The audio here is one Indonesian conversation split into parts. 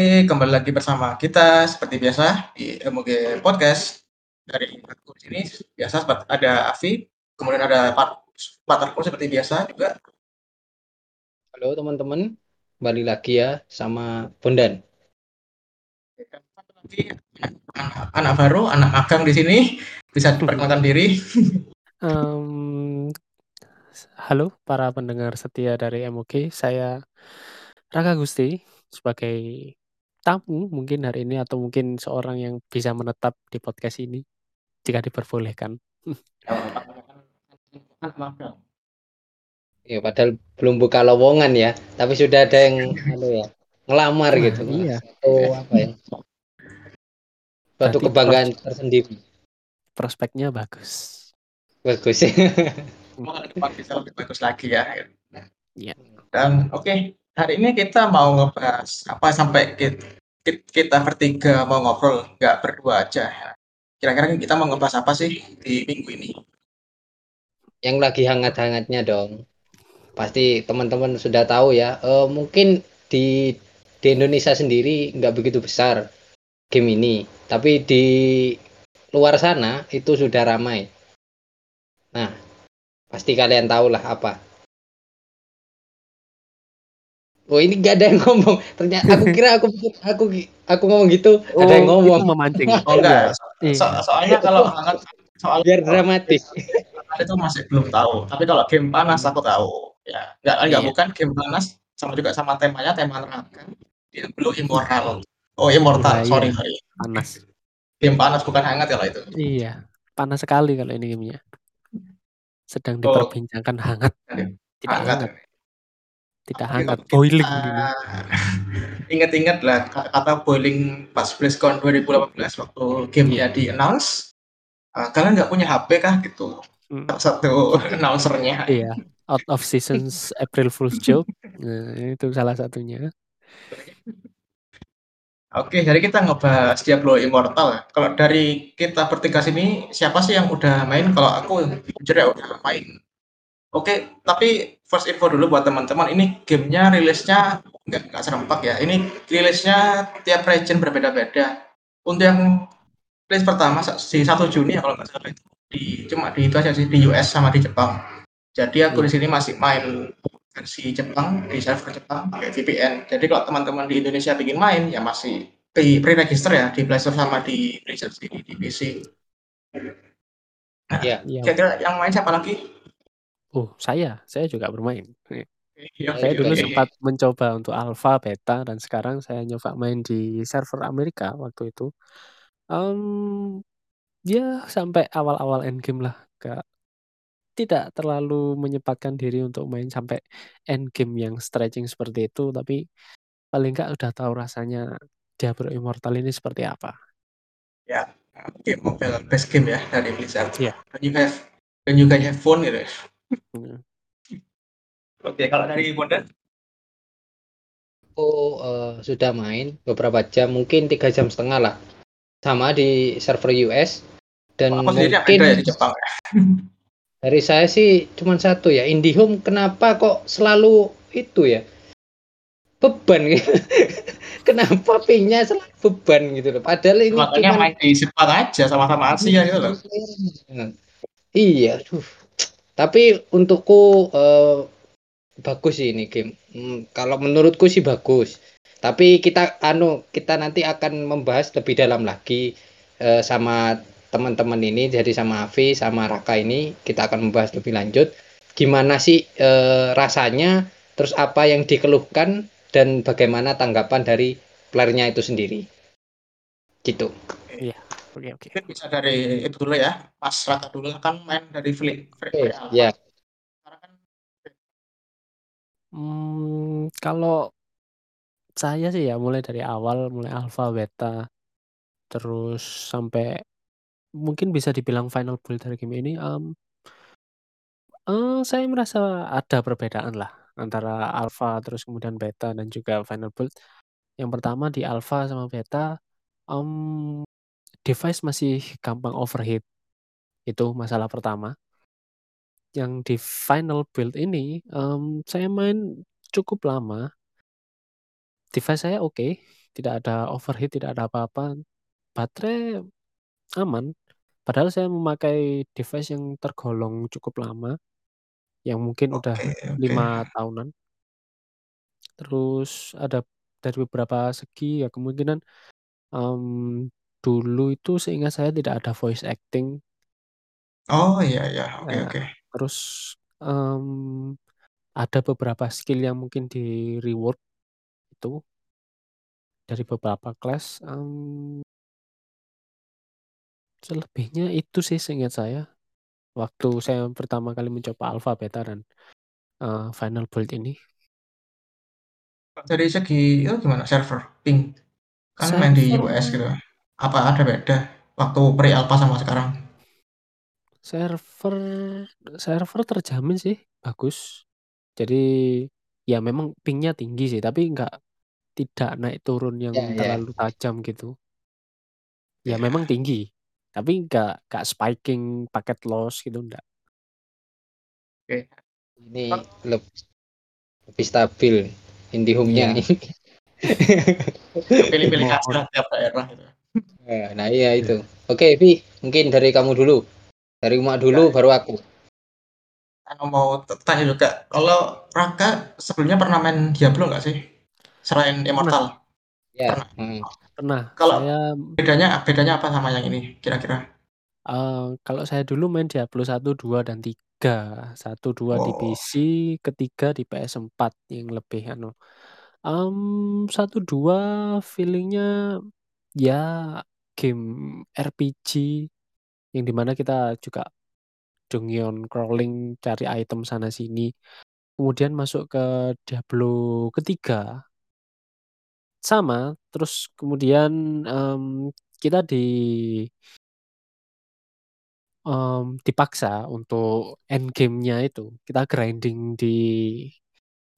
kembali lagi bersama kita seperti biasa di MOG Podcast. Dari aku di sini biasa ada Afi, kemudian ada Pak partnerku seperti biasa juga. Halo teman-teman, kembali lagi ya sama Bondan. Lagi anak, anak baru, anak magang di sini bisa diperkenalkan diri. Um, halo para pendengar setia dari MOG, saya Raka Gusti sebagai tamu mungkin hari ini atau mungkin seorang yang bisa menetap di podcast ini jika diperbolehkan. Ya padahal belum buka lowongan ya, tapi sudah ada yang anu ya, ngelamar Nah, gitu. iya. Atau apa ya? Suatu kebanggaan tersendiri. Prospeknya bagus. Bagus. Semoga ke depan bisa lebih bagus lagi ya. Iya. Dan oke, hari ini kita mau ngebahas apa sampai kita, kita bertiga mau ngobrol, nggak berdua aja. Kira-kira kita mau ngebahas apa sih di minggu ini? yang lagi hangat-hangatnya dong. Pasti teman-teman sudah tahu ya. Eh, mungkin di di Indonesia sendiri nggak begitu besar game ini, tapi di luar sana itu sudah ramai. Nah, pasti kalian tahu lah apa. Oh ini gak ada yang ngomong. Ternyata aku kira aku aku aku ngomong gitu ada yang Oh, ngomong itu memancing. Oh enggak, Iya. so- soalnya kalau hangat soal biar dramatis. itu masih belum tahu. Tapi kalau game panas aku tahu. Ya, enggak enggak Iya. bukan game panas sama juga sama temanya tema neraka. Dia belum immoral. Oh, immortal. Nah, iya. Sorry, sorry. Panas. Game panas bukan hangat kalau itu. Iya, panas sekali kalau ini gamenya. Sedang Oh. diperbincangkan hangat. Tidak Hangat. hangat, tidak hangat. Boiling kita ini. Ingat-ingat lah kata boiling pas BlizzCon 2018 waktu gamenya Iya. di announce. Ah, kalian nggak punya HP kah gitu? Hmm. Salah satu announcernya. Iya, out of seasons April Fool's joke. Nah, itu salah satunya. Oke, jadi kita ngebahas Diablo Immortal. Kalau dari kita bertiga sini, siapa sih yang udah main? Kalau aku jujur ya udah main. Oke, tapi first info dulu buat teman-teman. Ini gamenya rilisnya nggak nggak serempak ya. Ini rilisnya tiap region berbeda-beda. Untuk yang rilis pertama di 1 Juni ya kalau nggak salah itu di cuma di itu aja sih di US sama di Jepang. Jadi aku di sini masih main versi Jepang di server Jepang pakai VPN. Jadi kalau teman-teman di Indonesia ingin main ya masih di pre-register ya di Play Store sama di Blizzard sini di PC. Nah, Iya. Iya. kira-kira yang main siapa lagi? Oh, saya, saya juga bermain. Iya, Saya oke, dulu oke. sempat mencoba untuk alpha, beta, dan sekarang saya nyoba main di server Amerika waktu itu. Em, ya sampai awal-awal endgame lah, gak tidak terlalu menyempatkan diri untuk main sampai endgame yang stretching seperti itu, tapi paling nggak udah tahu rasanya Diablo Immortal ini seperti apa. Ya, game mobile best game ya dari Blizzard. Iya. Dan you have dan you guys have fun gitu. Ya. Hmm. Oke, kalau dari Bondan? Aku eh, sudah main beberapa jam, mungkin tiga jam setengah lah, sama di server US. Dan Aku sendiri yang mungkin ada ya di Jepang ya. dari saya sih cuma satu ya, IndiHome kenapa kok selalu itu ya beban gitu. kenapa pingnya selalu beban gitu loh. Padahal ini Makanya cuma main di Jepang aja sama-sama Asia gitu loh. Iya, aduh. Tapi untukku eh, bagus sih ini game. Hmm, kalau menurutku sih bagus. Tapi kita anu kita nanti akan membahas lebih dalam lagi eh, sama teman-teman ini jadi sama Avi sama Raka ini kita akan membahas lebih lanjut gimana sih eh, rasanya terus apa yang dikeluhkan dan bagaimana tanggapan dari playernya itu sendiri. Gitu. Oke, oke. Mungkin bisa dari itu dulu ya. Mas Raka dulu kan main dari free, free, Oke, ya. Sekarang kan Hmm, kalau saya sih ya mulai dari awal, mulai alpha, beta, terus sampai mungkin bisa dibilang final build dari game ini, em, eh, saya merasa ada perbedaan lah antara alpha terus kemudian beta dan juga final build. Yang pertama di alpha sama beta, em, device masih gampang overheat. Itu masalah pertama. Yang di final build ini, em, saya main cukup lama. Device saya oke, tidak ada overheat, tidak ada apa-apa. Baterai aman. Padahal saya memakai device yang tergolong cukup lama, yang mungkin udah Oke oke. 5 tahunan. Terus ada dari beberapa segi ya kemungkinan, mmm, dulu itu seingat saya tidak ada voice acting. Oh, iya iya, oke Ya, oke. terus, mmm, ada beberapa skill yang mungkin di-reward itu. Dari beberapa kelas, mmm selebihnya itu sih seingat saya. Waktu saya pertama kali mencoba alpha, beta, dan, eee, final build ini. Dari segi itu gimana server, ping? Kan main di Server US gitu. Apa ada beda waktu pre-alpha sama sekarang? Server server terjamin sih, bagus. Jadi, ya memang ping-nya tinggi sih, tapi nggak tidak naik turun yang Ya ya. terlalu tajam gitu. Ya Iya. memang tinggi, tapi nggak nggak spiking paket loss gitu, enggak. Oke. Ini leb lebih stabil IndiHome-nya Iya. nih. Pilih-pilih lah tiap daerah gitu. Nah, nah iya itu. Oke, Vi, mungkin dari kamu dulu. Dari Umak dulu Ya. baru aku. Aku mau tanya juga, kalau Raka sebelumnya pernah main Diablo nggak sih? Selain Immortal? Ya, Pernah. hmm. Pernah, Kalau saya bedanya bedanya apa sama yang ini kira-kira? eee, kalau saya dulu main Diablo 1, 2, dan 3. 1, 2 di Oh. PC, ketiga di PS4 yang lebih anu, mmm, 1, 2 feeling-nya ya game RPG yang di mana kita juga dungeon crawling, cari item sana sini. Kemudian masuk ke Diablo ketiga sama, terus kemudian, mmm, kita di mmm, dipaksa untuk end game-nya itu, kita grinding di,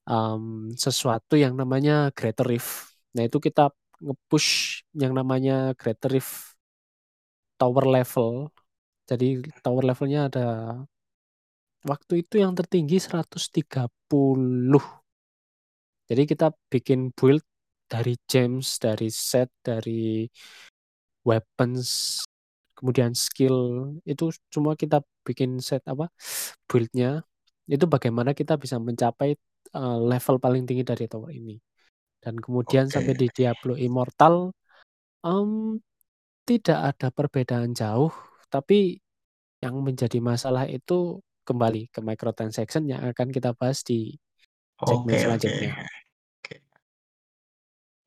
mmm, sesuatu yang namanya Greater Rift. Nah, itu kita nge-push yang namanya Greater Rift tower level. Jadi tower levelnya ada waktu itu yang tertinggi 130. Jadi kita bikin build dari gems, dari set, dari weapons, kemudian skill, itu semua kita bikin set apa, build-nya, itu bagaimana kita bisa mencapai, eee, level paling tinggi dari tower ini. Dan kemudian sampai Oke. di Diablo Immortal, mmm, tidak ada perbedaan jauh, tapi yang menjadi masalah itu kembali ke microtransaction yang akan kita bahas di segmen oke. selanjutnya.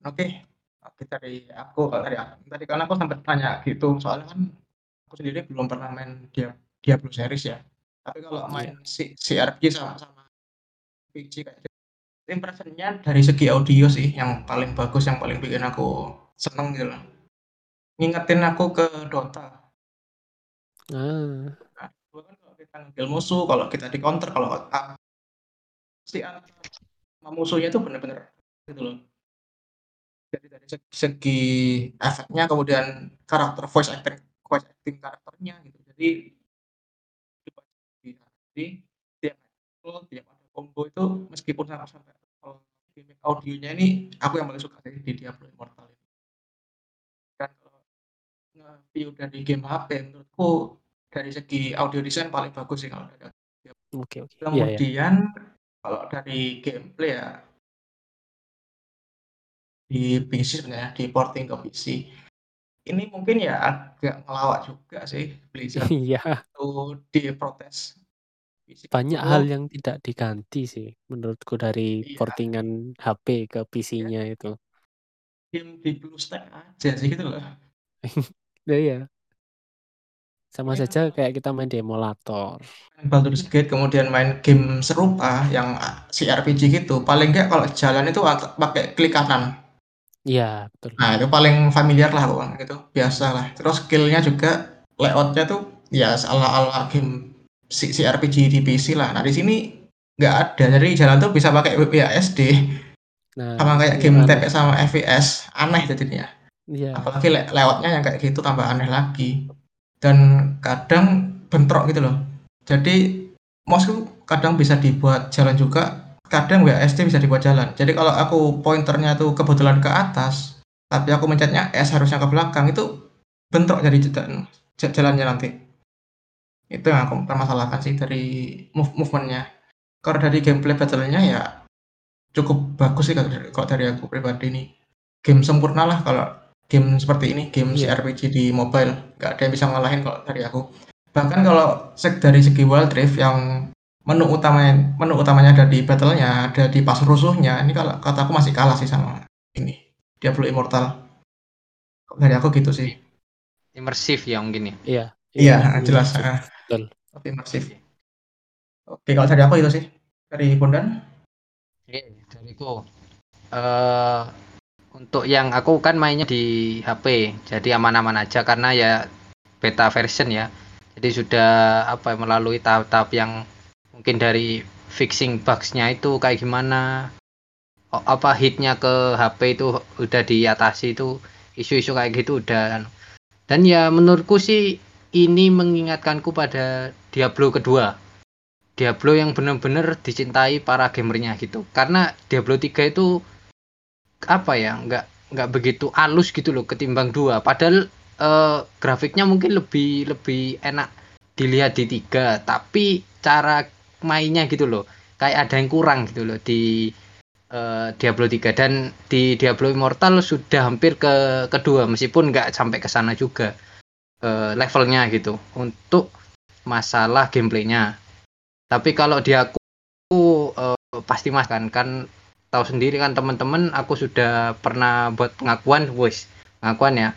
Oke. Dari aku kalau dari aku tadi kan aku sempet tanya gitu, soalnya kan aku sendiri belum pernah main Dia Diablo series ya. Tapi kalau Iya. main si CRPG sama sama RPG kayak impression-nya dari segi audio sih yang paling bagus, yang paling bikin aku seneng gitu loh. Ngingetin aku ke Dota. Ah. Nah, kan kalau kita nge-kill musuh, kalau kita di-counter, kalau a si musuhnya itu bener-bener gitu loh. Jadi dari seg segi efeknya, kemudian karakter voice acting voice acting karakternya gitu. Jadi jadi tiap tiap ada combo itu meskipun sama-sama level gimmick audionya ini aku yang paling suka sih di Diablo Immortal ini. Dan kalau nge-view dari game HP menurutku dari segi audio design paling bagus sih kalau dari. Oke oke. Iya iya. Kemudian kalau dari gameplay ya di PC sebenarnya, di-porting ke PC. Ini mungkin ya agak ngelawak juga sih Blizzard Iya. waktu diprotes. Banyak hal yang tidak diganti sih menurutku dari Iya. porting-an HP ke Iya. PC-nya itu. Game di BlueStack aja sih gitu loh. Lah iya. Sama Ini saja kayak kita main di emulator. main Baldur's Gate kemudian main game serupa yang CRPG gitu, paling enggak kalau jalan itu at pakai klik kanan. Iya, betul. Nah, itu paling familiar lah pokoknya gitu, biasalah. Terus skill-nya juga layout-nya tuh ya ala-ala game C CRPG di PC lah. Nah, di sini nggak ada, jadi jalan tuh bisa pakai. Sama Nah, kayak yang game aneh. TPS sama FPS, aneh jadinya. Iya. Apalagi lay layout-nya yang kayak gitu tambah aneh lagi. Dan kadang bentrok gitu loh. Jadi mouse-ku kadang bisa dibuat jalan juga, kadang WASD bisa dibuat jalan. Jadi kalau aku pointernya tuh kebetulan ke atas, tapi aku mencetnya S harusnya ke belakang itu bentrok jadi jalan jalannya nanti. Itu yang aku permasalahkan sih dari move movementnya. Kalau dari gameplay battle-nya ya cukup bagus sih kalau dari aku pribadi nih. Game sempurna lah kalau game seperti ini, game Iya. RPG di mobile, nggak ada yang bisa ngalahin kalau dari aku. Bahkan kalau seg dari segi Wild Rift yang menu utamanya menu utamanya ada di battle-nya, ada di pas rusuhnya, ini kalau kata aku masih kalah sih sama ini, Diablo Immortal. Kalau dari aku gitu sih. Imersif ya mungkin ya. Iya. Iya, Iya, jelas. Betul. Lebih imersif. Oke, kalau dari aku itu sih. Dari Bondan? Oke, dariku. eh untuk yang aku kan mainnya di HP, jadi aman-aman aja karena ya beta version ya. Jadi sudah apa melalui tahap-tahap yang mungkin dari fixing bugs-nya itu kayak gimana, apa hitnya ke HP itu udah diatasi itu isu-isu kayak gitu udah. Dan ya menurutku sih ini mengingatkanku pada Diablo kedua. Diablo yang benar-benar dicintai para gamernya gitu. Karena Diablo 3 itu apa ya nggak nggak begitu halus gitu loh ketimbang dua padahal eh, grafiknya mungkin lebih lebih enak dilihat di tiga tapi cara mainnya gitu loh kayak ada yang kurang gitu loh di eh, Diablo 3 dan di Diablo Immortal sudah hampir ke kedua meskipun nggak sampai ke sana juga eh, levelnya gitu untuk masalah gameplaynya tapi kalau di aku eh, pasti mas kan kan tahu sendiri kan teman-teman aku sudah pernah buat pengakuan wes pengakuan ya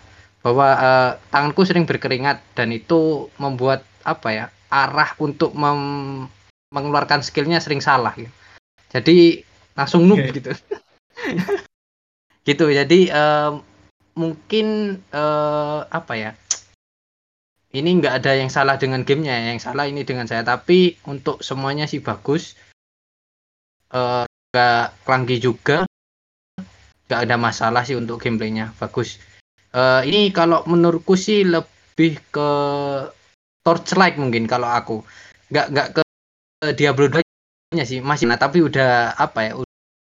bahwa eh, tanganku sering berkeringat dan itu membuat apa ya arah untuk mem- mengeluarkan skillnya sering salah gitu. jadi langsung noob Oke. gitu gitu jadi eh, mungkin eh, apa ya ini nggak ada yang salah dengan gamenya yang salah ini dengan saya. Tapi untuk semuanya sih bagus. Eh, nggak clunky juga. Nggak ada masalah sih untuk gameplaynya. Bagus. Eh, ini kalau menurutku sih lebih ke Torchlight mungkin kalau aku. Nggak nggak ke ke Diablo 2 nya sih. Masih nah tapi udah apa ya?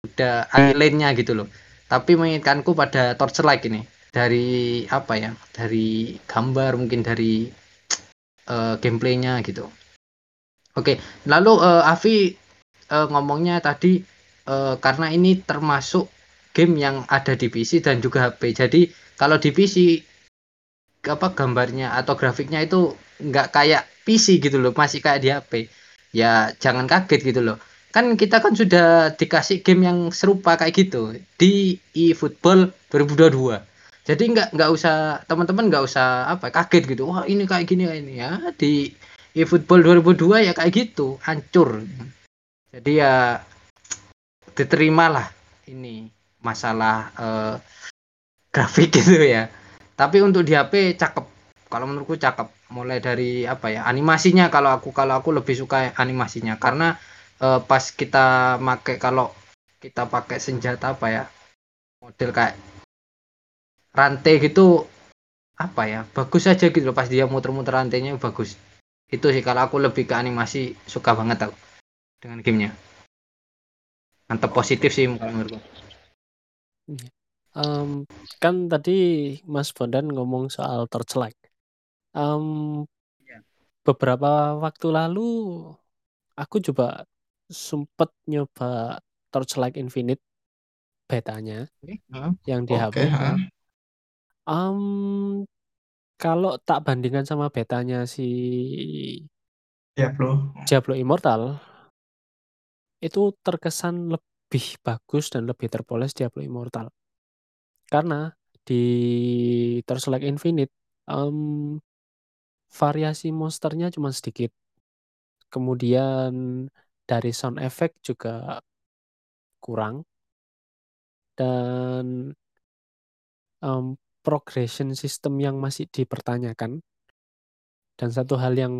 Udah islandnya gitu loh. Tapi mengingatkanku pada Torchlight ini dari apa ya dari gambar mungkin dari eh, gameplaynya gitu. Oke lalu eh, Avi eh, ngomongnya tadi eh, karena ini termasuk game yang ada di PC dan juga HP jadi kalau di PC apa gambarnya atau grafiknya itu nggak kayak PC gitu loh masih kayak di HP ya jangan kaget gitu loh. Kan kita kan sudah dikasih game yang serupa kayak gitu di eFootball 2022 jadi nggak nggak usah teman-teman nggak usah apa kaget gitu. Wah ini kayak gini kayak ini ya di eFootball 2002 ya kayak gitu hancur. Jadi ya diterimalah ini masalah eh, grafik gitu ya. Tapi untuk di HP cakep. Kalau menurutku cakep. Mulai dari apa ya animasinya. Kalau aku kalau aku lebih suka animasinya. Karena eh, pas kita pakai kalau kita pakai senjata apa ya model kayak rantai gitu apa ya bagus aja gitu loh. Pas dia muter-muter rantainya bagus. Itu sih kalau aku lebih ke animasi suka banget aku dengan gamenya. Mantap positif sih menurutku. Em, kan tadi Mas Bondan ngomong soal Torchlight. Em, Iya. beberapa waktu lalu aku coba sempet nyoba Torchlight Infinite betanya yang di HP. Em, kalau tak bandingkan sama betanya si Diablo. Diablo Immortal, itu terkesan lebih bagus dan lebih terpoles Diablo Immortal. Karena di Torchlight Infinite em, variasi monsternya cuma sedikit. Kemudian dari sound effect juga kurang. Dan em, progression system yang masih dipertanyakan. Dan satu hal yang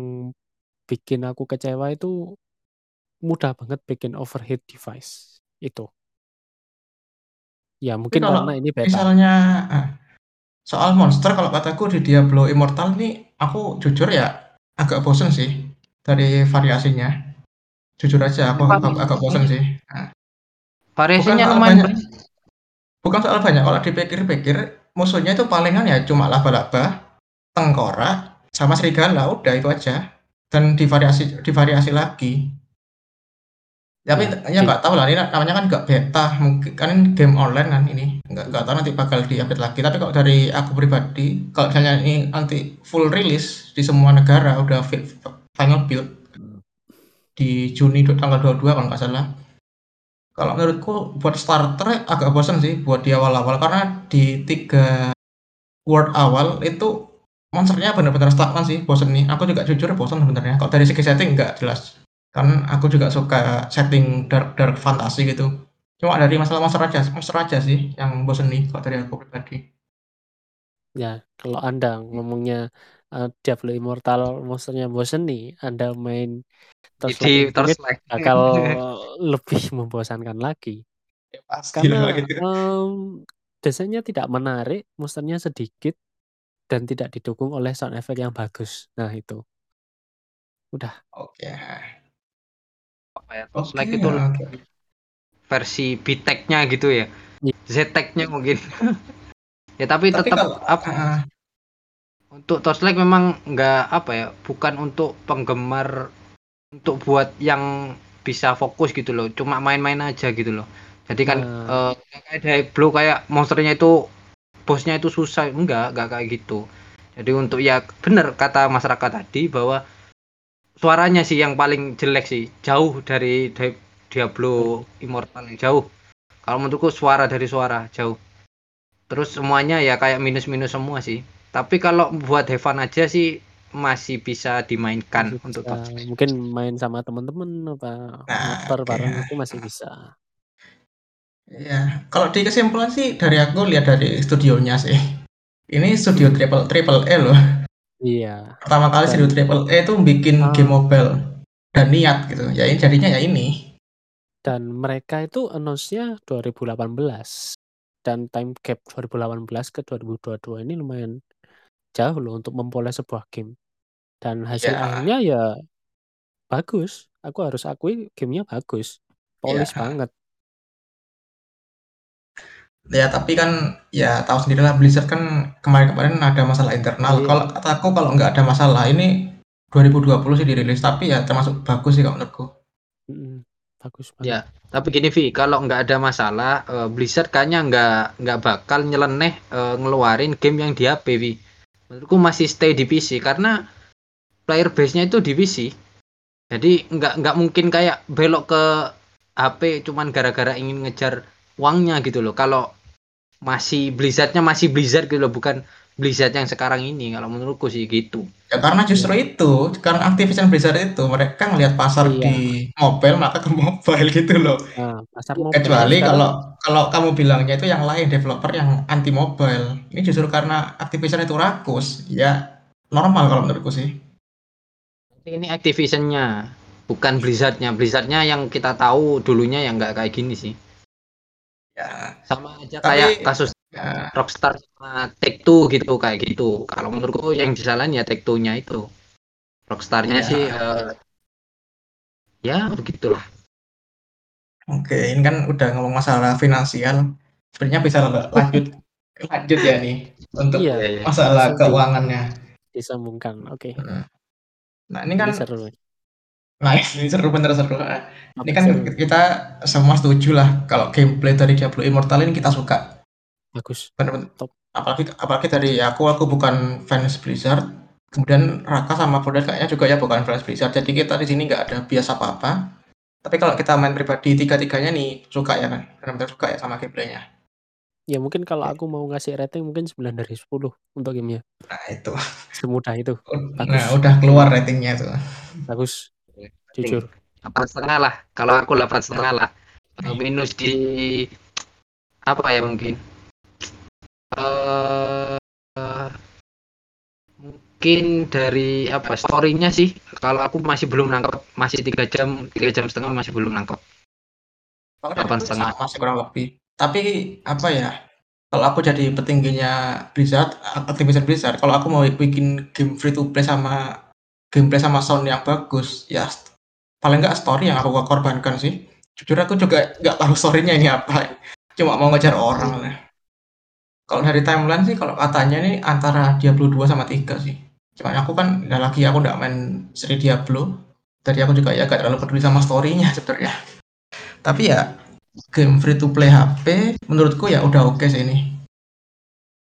bikin aku kecewa itu mudah banget bikin overheat device itu. Ya Tapi mungkin kalau karena ini beta. misalnya ah, soal monster kalau kataku di Diablo Immortal nih aku jujur ya agak bosen sih dari variasinya. Jujur aja aku agak, agak bosen sih. Nah, bukan variasinya lumayan banyak Bukan soal banyak, kalau dipikir-pikir musuhnya itu palingan ya cuma laba-laba, tengkorak, sama serigala, udah itu aja. Dan divariasi divariasi lagi. Tapi Ya, ya nggak tahu lah, ini namanya kan nggak beta, mungkin kan ini game online kan ini, nggak nggak tahu nanti bakal diupdate lagi. Tapi kalau dari aku pribadi, kalau misalnya ini nanti full release di semua negara udah fi- final build di Juni tanggal 22 kalau nggak salah. Kalau menurutku buat starter agak bosan sih buat di awal-awal karena di tiga world awal itu monsternya benar-benar stagnan sih, bosan nih. Aku juga jujur bosan sebenarnya. Kalau dari segi setting nggak jelas. Kan aku juga suka setting dark dark fantasi gitu. Cuma dari masalah monster aja, monster aja sih yang bosan nih kalau dari aku pribadi. Ya, kalau Anda ngomongnya eh, Diablo Immortal monsternya bosen nih, Anda main Di Torchlight Infinite Torchlight. bakal lebih membosankan lagi. Ya, pasti Karena gitu. em, desainnya tidak menarik, monsternya sedikit, dan tidak didukung oleh sound effect yang bagus. Nah, itu. Udah. Oke. Apa ya, Oke. Torchlight itu oke. versi B-Tech-nya gitu ya. Iya. Z-Tech-nya mungkin. ya tapi, Tapi tetap kalau apa ah, untuk Torchlight memang nggak apa ya, bukan untuk penggemar untuk buat yang bisa fokus gitu loh, cuma main-main aja gitu loh. Jadi kan eh, nggak kayak Diablo kayak monsternya itu bosnya itu susah, enggak, enggak kayak gitu. Jadi untuk ya bener kata masyarakat tadi bahwa suaranya sih yang paling jelek sih, jauh dari Di- Diablo Immortal yang jauh. Kalau menurutku suara dari suara jauh. Terus semuanya ya kayak minus-minus semua sih. Tapi kalau buat Heaven aja sih masih bisa dimainkan Masih untuk bisa. Mungkin main sama temen-temen apa Nah, motor bareng itu masih bisa. Ya, kalau di kesimpulan sih dari aku lihat dari studionya sih. Ini studio triple triple E loh. Iya. Pertama kali Dan- studio triple E itu bikin Ah. game mobile dan niat gitu. Ya ini jadinya ya ini. Dan mereka itu announce-nya 2018. Dan time gap 2018 ke 2022 ini lumayan jauh loh untuk memperoleh sebuah game. Dan hasil Ya. akhirnya ya bagus. Aku harus akui gamenya bagus. Polish Ya. banget. Ya tapi kan ya tahu sendirilah Blizzard kan kemarin-kemarin ada masalah internal. Iya. Kalau kataku kalau nggak ada masalah ini 2020 sih dirilis tapi ya termasuk bagus sih kalau menurutku. Mm-mm, bagus banget. Ya, tapi gini Vi, kalau nggak ada masalah, eh, Blizzard kayaknya nggak nggak bakal nyeleneh eh, ngeluarin game yang di HP Vi. Menurutku masih stay di PC karena player base-nya itu di PC. Jadi nggak nggak mungkin kayak belok ke HP cuman gara-gara ingin ngejar uangnya gitu loh. Kalau masih Blizzard-nya masih Blizzard gitu loh, bukan Blizzard yang sekarang ini. Kalau menurutku sih gitu. Ya karena justru itu, karena Activision Blizzard itu mereka ngelihat pasar Iya. di mobile maka ke mobile gitu loh. Nah, pasar mobile Kecuali kalau kalau kamu bilangnya itu yang lain developer yang anti mobile. Ini justru karena Activision itu rakus, ya normal kalau menurutku sih. Ini Activision-nya, bukan Blizzard-nya. Blizzard-nya yang kita tahu dulunya yang nggak kayak gini sih. Ya, Sama aja Tapi- kayak kasus ya Rockstar sama Take Two gitu kayak gitu. Kalau menurutku yang disalahin ya Take Two-nya itu. Rockstar-nya Ya. sih eh, ya begitulah. oke. Ini kan udah ngomong masalah finansial. Sebenarnya bisa la- lanjut lanjut ya nih untuk Iya, Iya, masalah Langsung keuangannya. disambungkan. Oke. Nah ini kan Ini seru. Nah, ini seru bener seru. Ini kan Seru. kita semua setuju lah kalau gameplay dari Diablo Immortal ini kita suka. Bagus. Bener-bener. Top. Apalagi apalagi dari aku aku bukan fans Blizzard. Kemudian Raka sama Fodel kayaknya juga ya bukan fans Blizzard. Jadi kita di sini nggak ada bias apa-apa. Tapi kalau kita main pribadi tiga-tiganya nih suka ya kan, benar-benar suka ya sama gameplaynya. Ya mungkin kalau aku mau ngasih rating mungkin 9 dari 10 untuk gamenya. Nah itu, Semudah itu. nah Bagus. udah keluar ratingnya itu. Bagus. Jujur. Delapan setengah lah. Kalau aku delapan setengah lah. Minus di apa ya mungkin? Eh mungkin dari apa storynya sih kalau aku masih belum nangkep masih tiga jam tiga jam setengah masih belum nangkep Delapan setengah. sama sih kurang lebih. Tapi apa ya? Kalau aku jadi petingginya Blizzard, Activision Blizzard, kalau aku mau bikin game free to play sama gameplay sama sound yang bagus, ya paling nggak story yang aku korbankan sih. Jujur aku juga nggak tahu storynya ini apa. cuma mau ngejar orang lah. Kalau dari timeline sih kalau katanya nih antara Diablo 2 sama 3 sih. Cuman aku kan udah lagi aku nggak main seri Diablo. Tadi aku juga ya gak terlalu peduli sama story-nya sebenarnya. Tapi ya game free to play HP menurutku ya udah oke sih ini.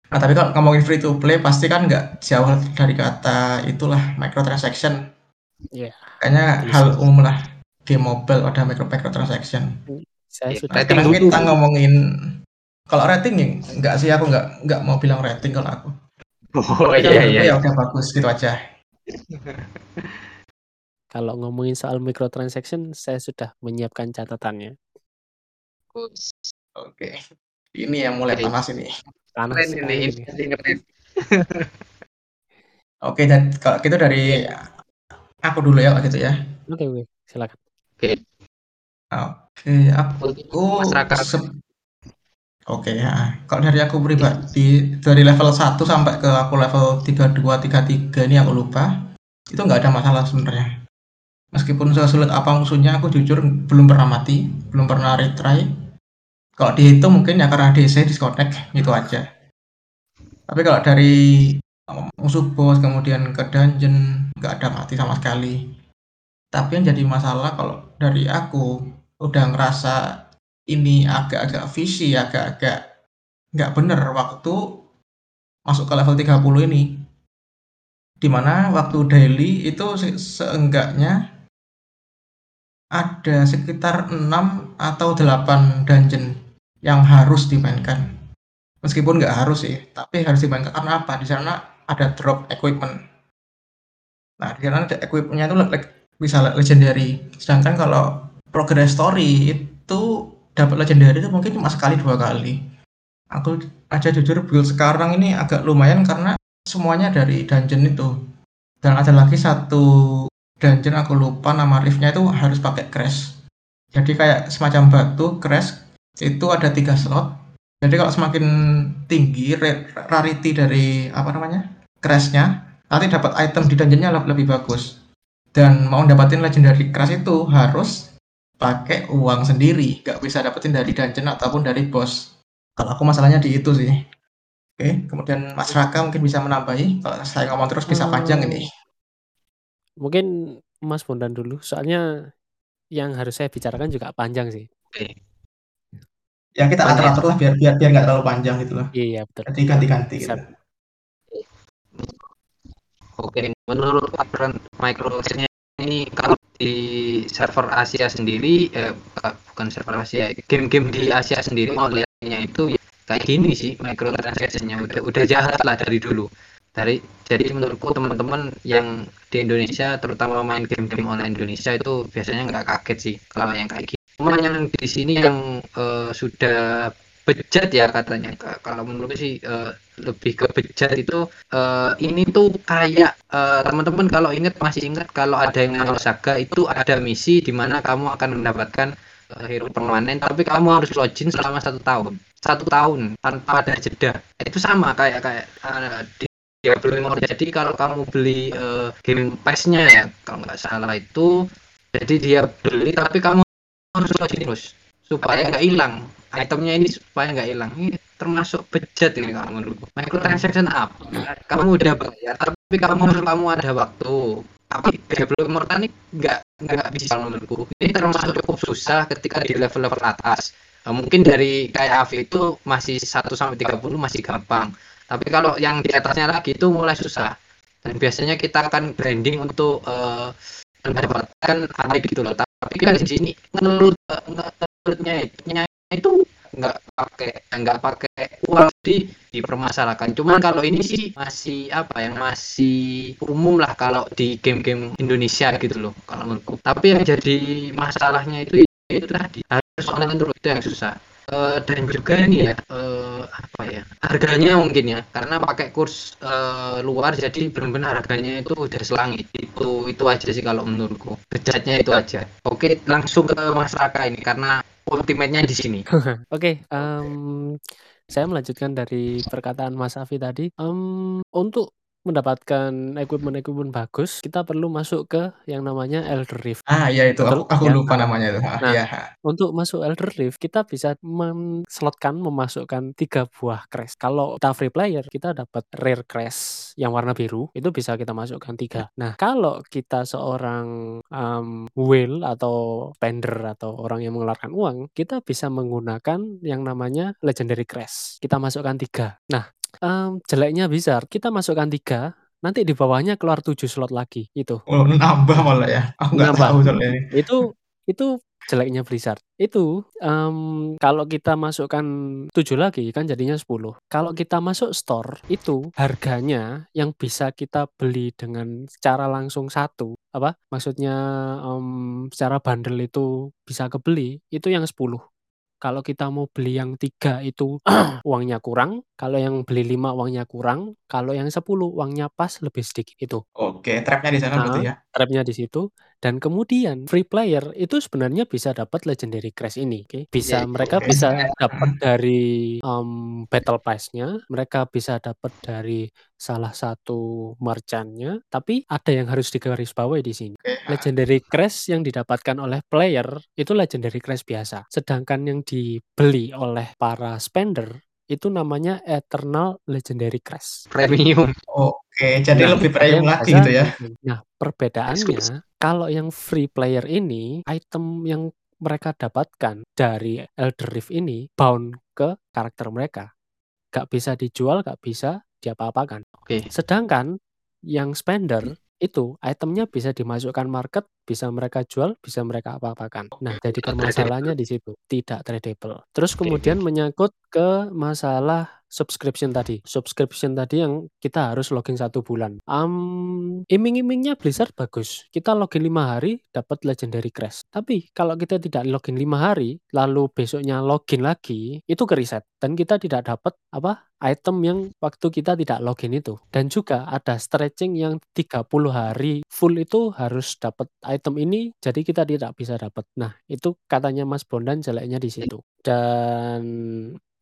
Nah, tapi kalau ngomongin free to play pasti kan nggak jauh dari kata itulah microtransaction. Iya. Kayaknya Betul hal umum lah game mobile ada micro microtransaction. Saya Iya, sudah dulu. kita ngomongin kalau rating ya nggak sih aku nggak nggak mau bilang rating kalau aku. Oh Tapi iya iya. ya udah bagus gitu aja. kalau ngomongin soal microtransaction, saya sudah menyiapkan catatannya. Oke. Ini yang mulai Oke. panas ini. Panas ini, ini. ini. Oke, dan kalau gitu dari aku dulu ya kalau gitu ya. Oke, oke, silakan. Oke, aku Untuk masyarakat se- Oke ya. Kalau dari aku pribadi dari level 1 sampai ke aku level 32 33 ini aku lupa. Itu nggak ada masalah sebenarnya. Meskipun sesulit apa musuhnya, aku jujur belum pernah mati, belum pernah retry. Kalau dihitung mungkin ya karena DC disconnect itu aja. Tapi kalau dari musuh bos kemudian ke dungeon nggak ada mati sama sekali. Tapi yang jadi masalah kalau dari aku udah ngerasa ini agak-agak visi, agak-agak nggak bener waktu masuk ke level 30 ini. Di mana waktu daily itu se- seenggaknya ada sekitar 6 atau 8 dungeon yang harus dimainkan. Meskipun nggak harus sih, tapi harus dimainkan karena apa? Di sana ada drop equipment. Nah, di sana equipmentnya itu bisa le- legendary. Sedangkan kalau progress story itu dapat legendary itu mungkin cuma sekali dua kali. Aku aja jujur build sekarang ini agak lumayan karena semuanya dari dungeon itu. Dan ada lagi satu dungeon aku lupa nama riftnya itu harus pakai crash. Jadi kayak semacam batu crash itu ada tiga slot. Jadi kalau semakin tinggi ra- rarity dari apa namanya crashnya, nanti dapat item di dungeonnya le- lebih bagus. Dan mau dapatin legendary crash itu harus pakai uang sendiri, nggak bisa dapetin dari dungeon ataupun dari boss. Kalau aku masalahnya di itu sih. Oke, kemudian Mas Raka mungkin bisa menambahi. Kalau saya ngomong terus bisa panjang ini. Mungkin Mas Bondan dulu, soalnya yang harus saya bicarakan juga panjang sih. Ya kita Panjang. atur-atur lah biar biar biar nggak terlalu panjang gitu loh. Iya, betul. Jadi ganti-ganti gitu. Siap. Oke, menurut aturan microtransaction ini kalau di server Asia sendiri, eh, buka- bukan server Asia, game-game di Asia sendiri online-nya itu ya kayak gini sih microtransaction-nya udah udah jahat lah dari dulu. Dari jadi menurutku teman-teman yang di Indonesia terutama main game-game online Indonesia itu biasanya nggak kaget sih kalau yang kayak gini. Cuma yang di sini yang eh, sudah bejat ya katanya. Ka- Kalau menurutku sih eh, lebih ke bejat itu eh, ini tuh kayak eh, teman-teman kalau ingat masih ingat kalau ada yang namanya saga itu ada misi di mana kamu akan mendapatkan eh, hero permanen tapi kamu harus login selama satu tahun. Satu tahun tanpa ada jeda. Itu sama kayak kayak eh, di Diablo Immortal jadi kalau kamu beli eh, game pass-nya ya kalau nggak salah itu jadi dia beli tapi kamu harus login terus supaya nggak hilang itemnya ini supaya nggak hilang. Ini termasuk bejat ini kalau menurutku. Microtransaction apa? Kamu udah bayar tapi kamu harus kamu ada waktu. Tapi Diablo Immortal ini nggak nggak bisa kalau menurutku. Ini termasuk cukup susah ketika di level-level atas. Eh, mungkin dari kayak AV itu masih 1 sampai 30 masih gampang. Tapi kalau yang di atasnya lagi itu mulai susah. Dan biasanya kita akan branding untuk eh, mendapatkan apa gitu loh. Tapi kan di sini ngelut ngelutnya itu nggak pakai nggak pakai uang di dipermasalahkan. Cuman kalau ini sih masih apa ya masih umum lah kalau di game-game Indonesia gitu loh kalau menurutku. Tapi yang jadi masalahnya itu itu tadi harus online terus itu yang susah Eh, dan juga ini ya eh, apa ya harganya mungkin ya. Karena pakai kurs eh, luar jadi benar-benar harganya itu udah selangit. Itu itu aja sih kalau menurutku. Bejatnya itu aja. Oke langsung ke Mas Raka ini karena ultimate-nya di sini. Oke, em, saya melanjutkan dari perkataan Mas Afi tadi. Em, untuk mendapatkan equipment-equipment bagus, kita perlu masuk ke yang namanya Elder Rift. Ah, iya itu Betul? aku aku Ya. lupa namanya itu. Ah, Nah, iya. untuk masuk Elder Rift kita bisa men-slotkan memasukkan 3 buah crest. Kalau kita free player, kita dapat rare crest yang warna biru, itu bisa kita masukkan 3. Nah, kalau kita seorang, mmm, whale atau spender atau orang yang mengeluarkan uang, kita bisa menggunakan yang namanya legendary crest. Kita masukkan 3. Nah, mmm, jeleknya Blizzard, kita masukkan 3, nanti di bawahnya keluar 7 slot lagi, itu. Oh, nambah malah ya? Aku nggak Nambah. tahu soal ini. Itu itu jeleknya Blizzard. Itu, mmm, kalau kita masukkan 7 lagi kan jadinya 10. Kalau kita masuk store, itu harganya yang bisa kita beli dengan secara langsung 1, apa, maksudnya, mmm, secara bundle itu bisa kebeli, itu yang 10. Kalau kita mau beli yang 3 itu uangnya kurang, kalau yang beli 5 uangnya kurang, kalau yang 10 uangnya pas lebih sedikit, itu. Oke, trap-nya di sana berarti Heeh, ya? trap-nya di situ dan kemudian free player itu sebenarnya bisa dapat legendary crest ini, oke. Bisa Iya, mereka oke. bisa dapat dari, mmm, battle pass-nya, mereka bisa dapat dari salah satu merchant-nya, tapi ada yang harus digarisbawahi di sini. Oke, ah. Legendary crest yang didapatkan oleh player itu legendary crest biasa, sedangkan yang dibeli oleh para spender itu namanya eternal legendary crest. Premium. Oke, jadi Nah, lebih premium lagi gitu ya? Nah, perbedaannya kalau yang free player ini, item yang mereka dapatkan dari Elder Rift ini bound ke karakter mereka. Nggak bisa dijual, nggak bisa diapa-apakan. Oke. Sedangkan yang spender itu itemnya bisa dimasukkan market, bisa mereka jual, bisa mereka apa-apakan. Nah, jadi permasalahannya di situ, tidak tradable. Terus kemudian menyangkut ke masalah subscription tadi. Subscription tadi yang kita harus login 1 bulan. Mmm, iming-imingnya Blizzard bagus, kita login 5 hari dapat legendary crest. Tapi kalau kita tidak login 5 hari, lalu besoknya login lagi, itu ke-reset dan kita tidak dapat apa, item yang waktu kita tidak login itu. Dan juga ada stretching yang 30 hari full itu harus dapat item ini, jadi kita tidak bisa dapat. Nah, itu katanya Mas Bondan jeleknya di situ. Dan,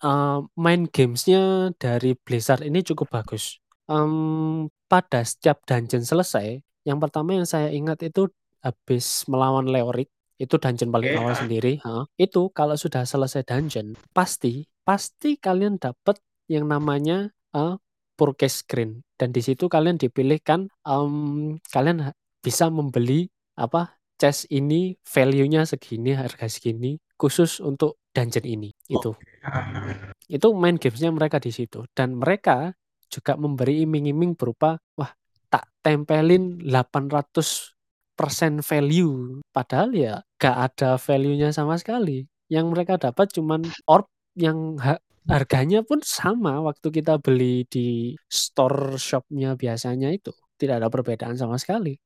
eee, main games-nya dari Blizzard ini cukup bagus. Mmm, pada setiap dungeon selesai, yang pertama yang saya ingat itu habis melawan Leoric, itu dungeon paling Oke, awal ah. sendiri heeh, itu kalau sudah selesai dungeon, pasti pasti kalian dapat yang namanya, eee, purchase screen dan di situ kalian dipilihkan, mmm, kalian ha bisa membeli apa, chest ini value-nya segini, harga segini, khusus untuk dungeon ini, itu. Oke, ah. Itu main games-nya mereka di situ dan mereka juga memberi iming-iming berupa, "Wah, tak tempelin 800% value." Padahal ya nggak ada value-nya sama sekali. Yang mereka dapat cuman orb yang ha harganya pun sama waktu kita beli di store shop-nya biasanya itu, tidak ada perbedaan sama sekali.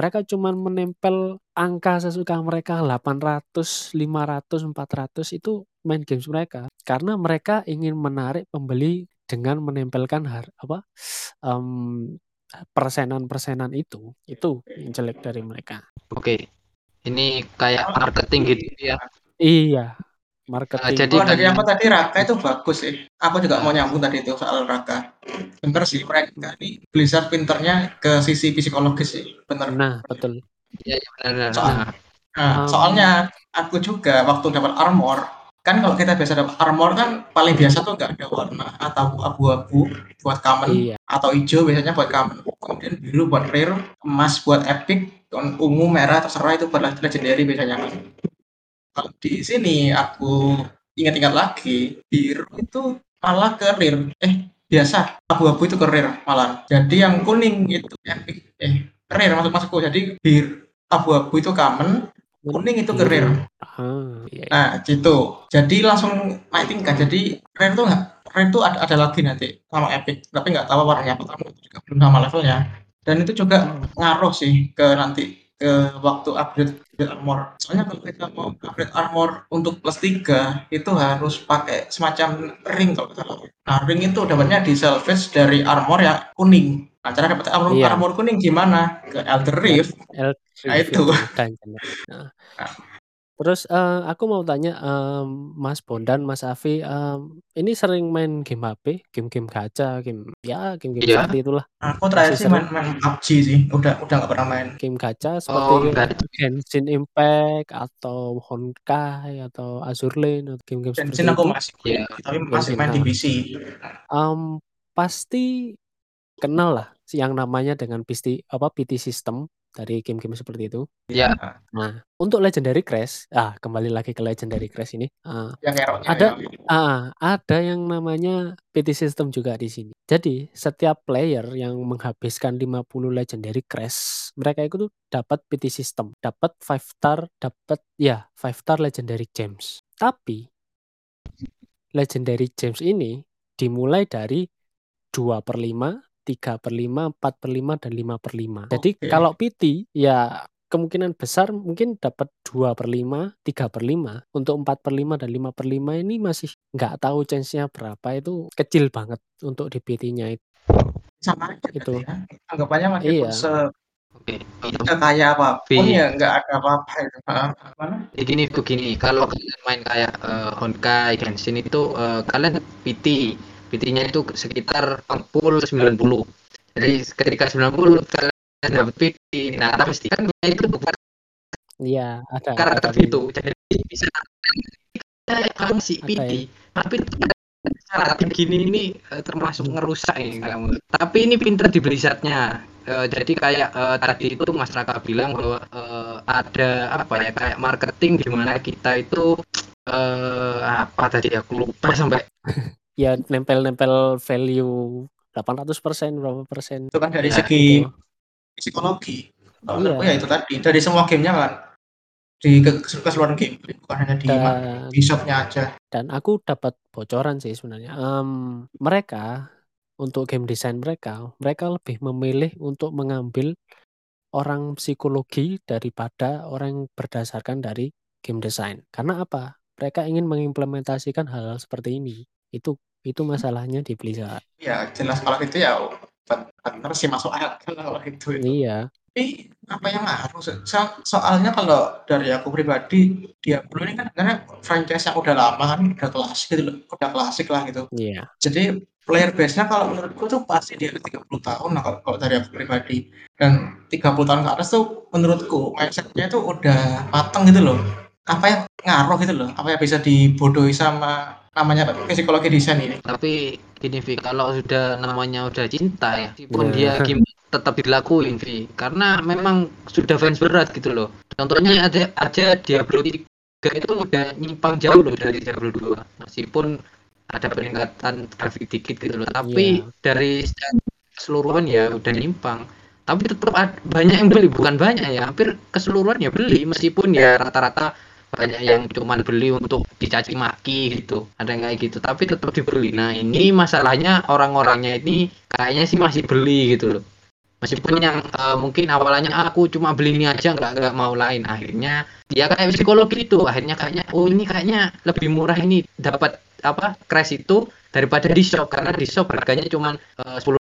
Mereka cuman menempel angka sesuka mereka 800, 500, 400 itu main games mereka. Karena mereka ingin menarik pembeli dengan menempelkan har apa, mmm, persenan-persenan itu. Itu yang jelek dari mereka. Oke. Ini kayak marketing gitu ya? Iya, marketing. jadi Oh, dari kan apa tadi, Raka itu bagus sih. Aku juga mau nyambung tadi itu soal Raka. Bener sih mereka ini Blizzard pinternya ke sisi psikologis sih, bener. Nah, betul. Iya iya, benar benar. Soal Nah. nah, Mmm soalnya aku juga waktu dapat armor, kan kalau kita biasa dapat armor kan paling biasa tuh nggak ada warna atau abu-abu buat common Iya. atau hijau biasanya buat common, kemudian biru buat rare, emas buat epic, dan ungu, merah terserah itu buat legendary biasanya kan. Kalau di sini aku ingat-ingat lagi, biru itu malah ke rare, eh biasa, abu-abu itu ke rare malah. Jadi yang kuning itu epic, eh rare maksud maksudku. Jadi bir abu-abu itu common, kuning itu ke Biru. rare. Ah, iya iya. Nah, gitu. Jadi langsung naik tingkat. Jadi rare tuh nggak rare tuh ada ada lagi nanti sama epic, tapi nggak tahu warnanya apa itu juga belum sama levelnya. Dan itu juga Mmm. ngaruh sih ke nanti ke waktu upgrade upgrade armor. Soalnya kalau kita mau upgrade armor untuk plus 3 itu harus pakai semacam ring kalau salah. Nah, ring itu dapatnya di salvage dari armor yang kuning. Nah, cara dapat armor Iya. armor kuning gimana? Ke Elder Ya, Rift. Elder Nah, itu. Nah. Terus, eee, aku mau tanya, mmm, Mas Bondan, Mas Afi, mmm, ini sering main game HP, game-game gacha, game ya game-game Iya. seperti itulah? Aku terakhir Masih sih sering? main main PUBG sih, udah udah nggak pernah main. Game gacha Oh, seperti enggak. Genshin Impact atau Honkai atau Azur Lane atau game-game seperti Genshin aku itu? masih Iya. tapi masih Genshin, main di heeh. PC. Mmm, pasti kenal lah yang namanya dengan pisti apa, PT system dari game-game seperti itu. Iya. Nah, untuk Legendary Crash, ah, kembali lagi ke Legendary Crash ini, eee, Yang ada ya. heeh, ada yang namanya PT system juga di sini. Jadi, setiap player yang menghabiskan 50 Legendary Crash, mereka itu tuh dapat PT system, dapat 5 star, dapat ya 5 star Legendary Gems. Tapi Legendary Gems ini dimulai dari 2/5, 3/5, 4/5, dan 5/5. Jadi Oke. kalau PT ya kemungkinan besar mungkin dapat 2/5, 3/5. Untuk 4/5 dan 5/5 ini masih nggak tahu chance-nya berapa, itu kecil banget untuk di PT-nya itu. Sama aja Itu. ya. Anggapannya meskipun Iya. se Oke. sekaya apa pun Vi. ya nggak ada apa-apa itu. Heeh, gimana? Ya gini begini, kalau kalian main kayak eh, Honkai, Genshin itu eh, kalian PT, PT-nya itu sekitar full 90. Jadi ketika 90 kalian dapat PT, nah pasti kan itu bukan Iya, ada karakter itu. Jadi bisa si ada PT, tapi syarat gini ini eh, termasuk ngerusak ini kamu. Tapi ini pinter di Blizzardnya. Eh, jadi kayak eh, tadi itu Mas Raka bilang bahwa eh, ada apa ya kayak marketing di mana kita itu eh apa tadi aku lupa sampai ya nempel-nempel value 800% berapa persen. Itu kan dari Ya, segi gitu. psikologi. Iya. menurutku ya itu tadi dari semua gamenya kan di ke- keseluruhan game bukan hanya di Dan di shopnya aja. dan aku dapat bocoran sih sebenarnya. Em, mereka untuk game design mereka, mereka lebih memilih untuk mengambil orang psikologi daripada orang yang berdasarkan dari game design. Karena apa? Mereka ingin mengimplementasikan hal-hal seperti ini. Itu itu masalahnya di Blizzard. Ya jelas kalau itu ya benar sih masuk akal kalau itu itu. Iya, Tapi apa yang ngaruh? So- so- soalnya kalau dari aku pribadi, Diablo ini kan sebenarnya franchise yang udah lama kan, udah klasik gitu loh, udah klasik lah gitu. iya. Jadi player base-nya kalau menurutku tuh pasti di atas 30 tahun lah kalau, kalau dari aku pribadi. Dan 30 tahun ke atas tuh menurutku mindset-nya tuh udah mateng gitu loh. Apa yang ngaruh gitu loh, apa yang bisa dibodohi sama namanya psikologi desain ini. tapi gini Vi kalau sudah namanya udah cinta ya meskipun Nah. dia game tetap dilakuin Vi. Karena memang sudah fans berat gitu loh. Contohnya ada aja Diablo 3 itu udah nyimpang jauh loh dari Diablo 2 meskipun ada peningkatan grafik dikit gitu loh. Tapi Iya. dari keseluruhan ya udah nyimpang. Tapi tetap banyak yang beli bukan banyak ya hampir keseluruhan ya beli. Meskipun ya rata-rata banyak yang cuman beli untuk dicaci maki gitu. Ada yang kayak gitu. Tapi tetap dibeli. Nah ini masalahnya orang-orangnya ini kayaknya sih masih beli gitu loh. Meskipun yang eh, mungkin awalnya aku cuma beli ini aja nggak nggak mau lain. Akhirnya dia kayak psikologi itu akhirnya kayaknya oh ini kayaknya lebih murah ini dapat apa crash itu daripada di shop. Karena di shop harganya cuma eh, 10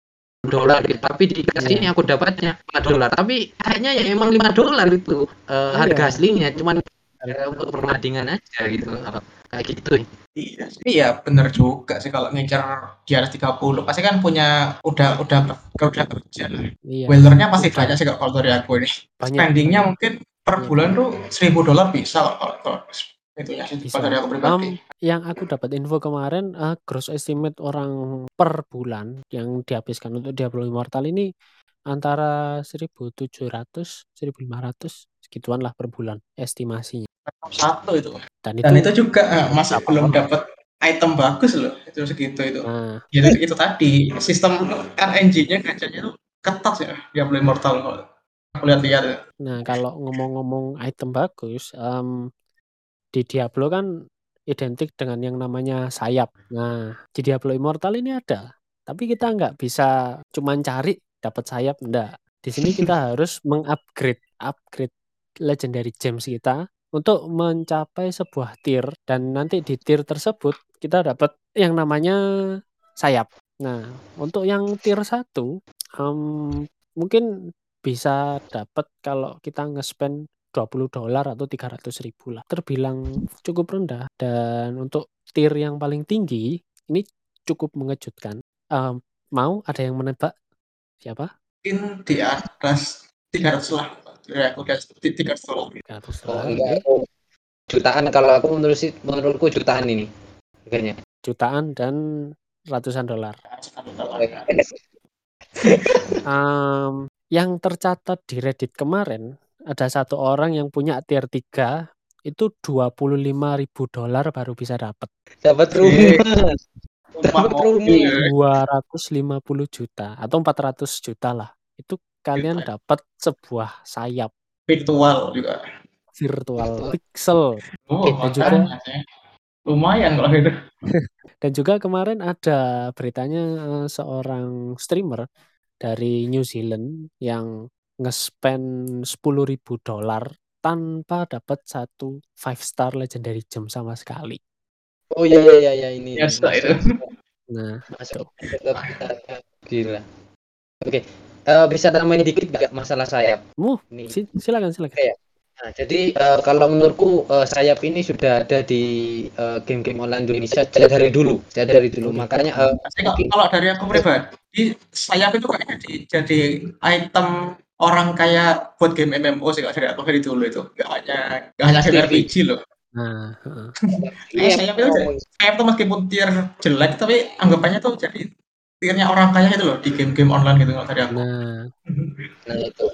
dolar gitu. tapi di crash Iya. ini aku dapatnya 5 dolar. Tapi kayaknya ya emang 5 dolar itu eh, harga Iya. aslinya. Cuman ya, untuk perbandingan aja gitu kayak gitu Iya, sih. iya bener juga sih kalau ngincar di atas 30 pasti kan punya udah udah udah kerja. Iya. Wellernya pasti banyak sih kalau dari aku ini. Banyak. Spendingnya mungkin per Banyak. bulan tuh 1000 dolar bisa kalau kalau, kalau itu ya sih dari aku pribadi. Em, yang aku dapat info kemarin, eh, gross estimate orang per bulan yang dihabiskan untuk Diablo Immortal ini antara 1.700, 1.500 segituan lah per bulan estimasinya. Satu itu. Dan itu, Dan itu juga eh, masih apa-apa. belum dapat item bagus loh itu segitu itu. nah, Ya, itu, itu tadi sistem RNG-nya gacanya tuh ketat ya Diablo Immortal kalau aku lihat-lihat. ya. nah kalau ngomong-ngomong item bagus, em, di Diablo kan identik dengan yang namanya sayap. Nah, di Diablo Immortal ini ada, tapi kita nggak bisa cuman cari dapat sayap, enggak. Di sini kita harus mengupgrade, upgrade legendary gems kita untuk mencapai sebuah tier dan nanti di tier tersebut kita dapat yang namanya sayap. Nah, untuk yang tier 1 em, mungkin bisa dapat kalau kita nge-spend 20 dolar atau 300 ribu lah. Terbilang cukup rendah dan untuk tier yang paling tinggi ini cukup mengejutkan. Um, mau ada yang menebak siapa? Mungkin di atas 300 lah. Ya, udah 300 dolar. 300 Oh, aku jutaan kalau aku menurut sih menurutku jutaan ini harganya. Jutaan dan ratusan dolar. Um, yang tercatat di Reddit kemarin ada satu orang yang punya tier 3 itu 25 ribu dolar baru bisa dapat Dapat rumah. Dapat rumah. mobil. 250 juta atau 400 juta lah itu kalian Juta. dapat sebuah sayap Virtual juga. virtual pixel Oh, Dan juga-. Lumayan kalau gitu. dan juga kemarin ada beritanya eh, seorang streamer dari New Zealand yang nge-spend 10.000 dolar tanpa dapat satu five star legendary gem sama sekali. Oh iya iya iya, iya ini. Biasa itu. Nah, Masuk. Gila. Oke. Eh, bisa tambahin dikit gak masalah sayap? mu Nih. si- silakan silakan. Oke. Nah, jadi eh, kalau menurutku eh, sayap ini sudah ada di eh, game-game online Indonesia sejak dari dulu, sejak dari dulu. Makanya Pasti kalau, kalau dari aku pribadi, sayap itu kayaknya jadi, jadi item orang kaya buat game MMO sih kalau dari aku dari dulu itu. Gak hanya gak hanya RPG loh. Nah, heeh. Iya, sayap itu Sayap tuh meskipun tier jelek tapi anggapannya tuh jadi tiernya orang kaya itu loh di game-game online gitu kalau dari aku. nah, Nah itu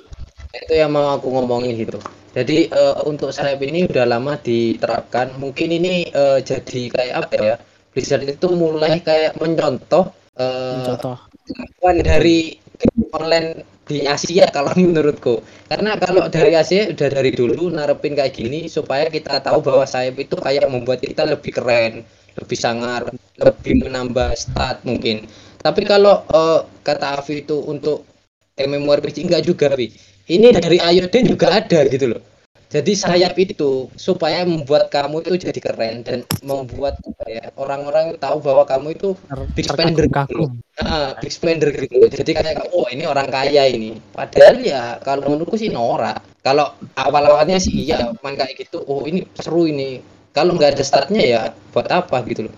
itu yang mau aku ngomongin gitu. Jadi eh, untuk sayap ini udah lama diterapkan. Mungkin ini eh, jadi kayak apa ya? Blizzard itu mulai kayak mencontoh eh, contoh. kelakuan dari game online di Asia kalau menurutku. Karena kalau dari Asia udah dari dulu narepin kayak gini supaya kita tahu bahwa sayap itu kayak membuat kita lebih keren, lebih sangar, lebih menambah stat mungkin. Tapi kalau eh, kata Avi itu untuk MMORPG enggak juga, Wi. Ini dari Iodine juga ada gitu loh. Jadi sayap itu supaya membuat kamu itu jadi keren dan membuat ya orang-orang tahu bahwa kamu itu Ter- Big spender gitu. Ah, big spender gitu. Jadi kayak oh ini orang kaya ini. Padahal ya kalau menurutku sih norak. Kalau awal-awalnya sih iya main kayak gitu. Oh ini seru ini. Kalau nggak ada startnya ya buat apa gitu loh.